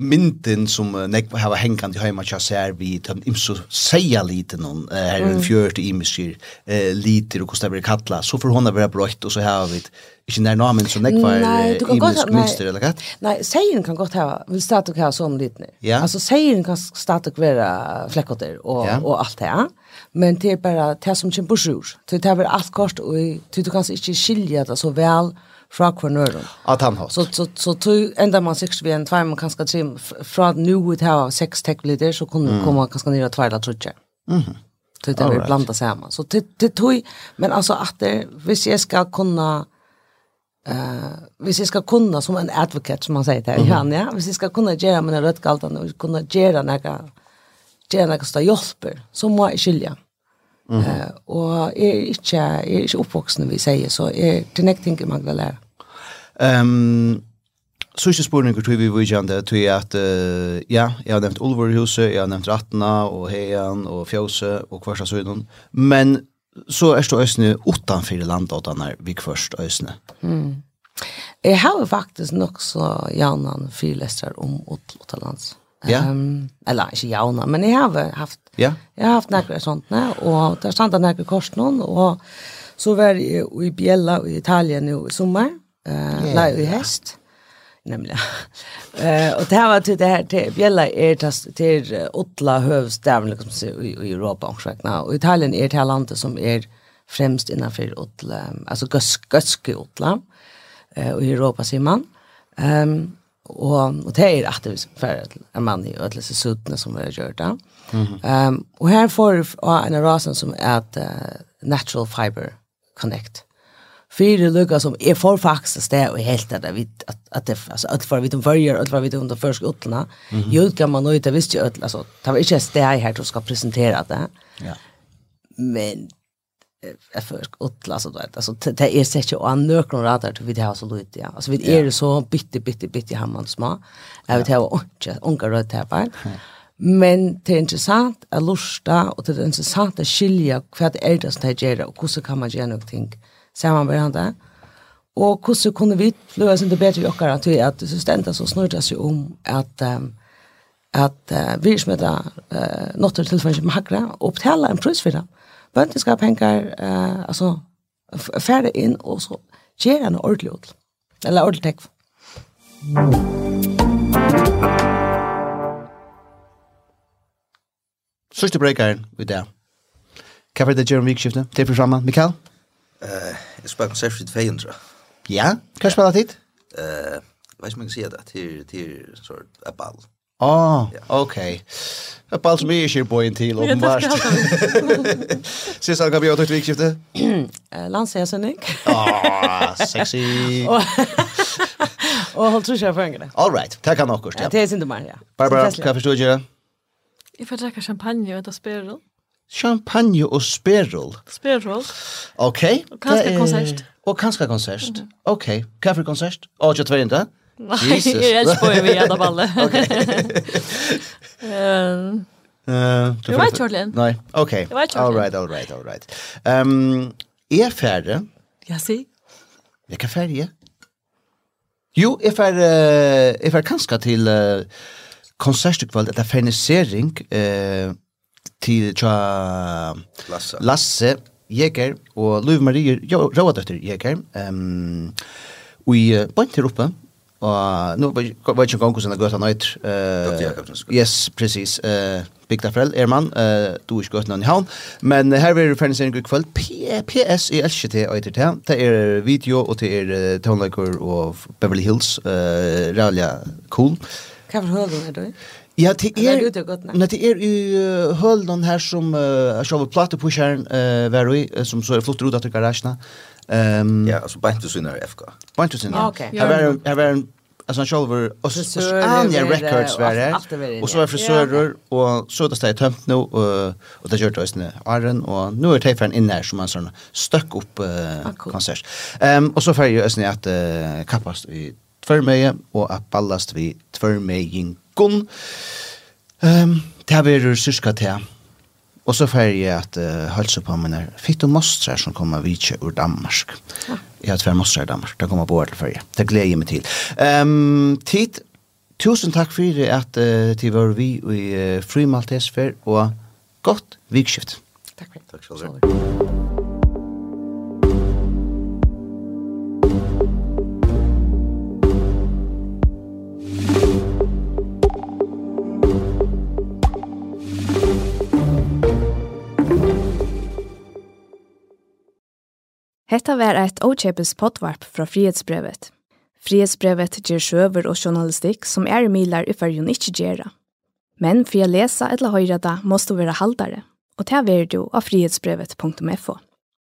mynden som uh, nek hava hengande i heima tja ser vi den imso seia lite hon uh, her en fjørt i imiskir uh, liter og hvordan det blir kattla så får hon vera brøtt og så hava vi ikke nær namen som nek var imisk mønster eller katt Nei, seien kan godt hava vil statuk hava som liten ja. altså seien kan statuk vera flekkotter og, ja. og alt det ja men det er bare det som kjem kjemper sjur det er bare alt kort og du kan ikke skilja det så vel fra kvarnøren. At han har. Så, så, så tog enda man sikkert vi en tvær, men kanskje tre, fra nu ut her av seks teknologier, så kunne mm. komme kanskje nere tvær, tror jeg. Mm -hmm. Så det er blanda sammen. Så det, det tog, men altså at det, hvis jeg skal kunne, uh, hvis jeg skal kunne, som en advocate, som man sier til, mm -hmm. ja, hvis jeg skal kunne gjøre mine rødgaltene, og kunne gjøre noe, gjøre noe som hjelper, så må jeg skylde. Mm Mm. Uh, og jeg er ikke, jeg er ikke oppvoksende, vi sier, så jeg, det er ikke ting man mangler lære. Um, så ikke spørninger tror vi var kjente jeg at uh, ja, jeg har nevnt Olvorhuset, jeg har nevnt Rattena, og Heian og Fjøse, og Kvarsasøyden, men så er det øsne utenfor landet og den er vi først øsne. Mm. Jeg har faktisk nok så jaunan fyrlester om Otlands. Ja. Um, eller ikke jaunan, men jeg har haft Ja. Jeg har haft nekker sånt, ne? og der standa nekker kors noen, og så var jeg i Biella i Italien i sommer, uh, yeah. la i hest, nemlig. eh, og det var til det her, til Biella er til, til Otla høvstaven, liksom, i, i Europa, og Italien er til landet som er fremst innenfor Otla, altså gøske Otla, eh, og i Europa, sier man. Um, Och och det är att det för en man i ödlas sutna som vi har gjort där. Mm -hmm. um, och här får en rasen som är att uh, natural fiber connect. Fyra lukka som är för faktiskt det och helt det, vi att att det alltså att för vi de varje att för vi de första utlarna. Mm -hmm. Jo kan man nog inte visst ju alltså så. Det var inte det här då ska presentera det. Ja. Men är för utla så där alltså det är säkert och andra några till vi det har så lite ja. Alltså vi är så bitte bitte bitte har man små jag vet jag inte onka rött här bara men det är intressant att lusta och det är intressant att skilja kvart det är det som det gör och hur kan man göra någonting samman med varandra och hur kunde vi lösa det bättre i åkara till att systemet så snurras ju om att um, at uh, vi smitter uh, nåttere tilfellet med hakra og betale en pris for det bøndene skal ha penger, eh, altså, færre inn, og så gjør han ordentlig ut. Eller ordentlig tekk. Sørste breakeren vi der. Hva er det gjør om vikskiftet? Til programmet, Mikael? Uh, jeg spør konsert Sefrid Feien, tror jeg. Ja, hva spiller tid? Uh, hva skal man si det? Til, til sort, et ball. Ah, oh, okej. Okay. På allt som är ju på en till och vart. Ses så kan vi åt ett vikskifte. Landshälsning. Ah, sexy. Och håll tror jag för en All right. Tack han också. Ja, det är inte mer. Ja. Barbara, kan förstå jag? Jag får dricka champagne och ta spirul. Champagne och spirul. Spirul. Okej. Okay. Och kanske konsert. Och kanske konsert. Okej. Kaffe konsert. Och jag tror inte. Nei, jeg er ikke på i vi gjerne balle. Ok. Du vet ikke ordentlig. Nei, ok. Du vet ikke. All right, all right, all right. Um, er ferdig? Ja, si. Er Hvilke færre? Jo, er færre, er færre kanskje til uh, konsertstukvald, etter fernisering uh, til tja, Lasse. Lasse Jäger og Løyve Marie Rådøtter Jäger um, og i uh, bant her oppe Og nå var ikke en gang konkursen av Gøta Nøyt. Yes, precis. Uh, Bygda Frell, Erman, uh, du er ikke Gøta Nøyt i havn. Men her vil du fernes en god kveld. PS i LCT og etter det. Det er video og det er uh, Townlaker og Beverly Hills. Uh, Realia Cool. Hva for hølen er du? Ja, det er, men det er i uh, hølen her som uh, sjåver platepusheren uh, var i, som så er flott ut til garasjene. Uh, Ehm ja, alltså Bente Sinner FK. Bente Sinner. Okej. Här var här var en alltså själva och så Anja Records var det. Och så är frisörer och så där stad tömt nu och och det gjorde oss nu Iron och nu är det för en inne som man sån stöck upp uh, konsert. Ehm och så för ju ösnä att uh, kapast i tvärmeje och att ballast vi tvärmejen gon. Ehm där blir det syska till Og så får jeg at uh, hølse på mine fitte mostrar som kommer vidtje ur Danmark. Ja. Jeg har tver mostrar i Danmark, det kommer på året for jeg. Det gleder jeg meg til. Um, tid, tusen takk for at uh, til var vi i uh, Fri Maltesfer, og godt vikskift. Takk for det. Takk for det. Hetta var eit ochepis potvarp fra frihetsbrevet. Frihetsbrevet ger sjøver og journalistikk som er milar i fyrjun ikkje gjerra. Men for å lese eller høyre det, måste du være haldare, og ta er du av frihetsbrevet.fo.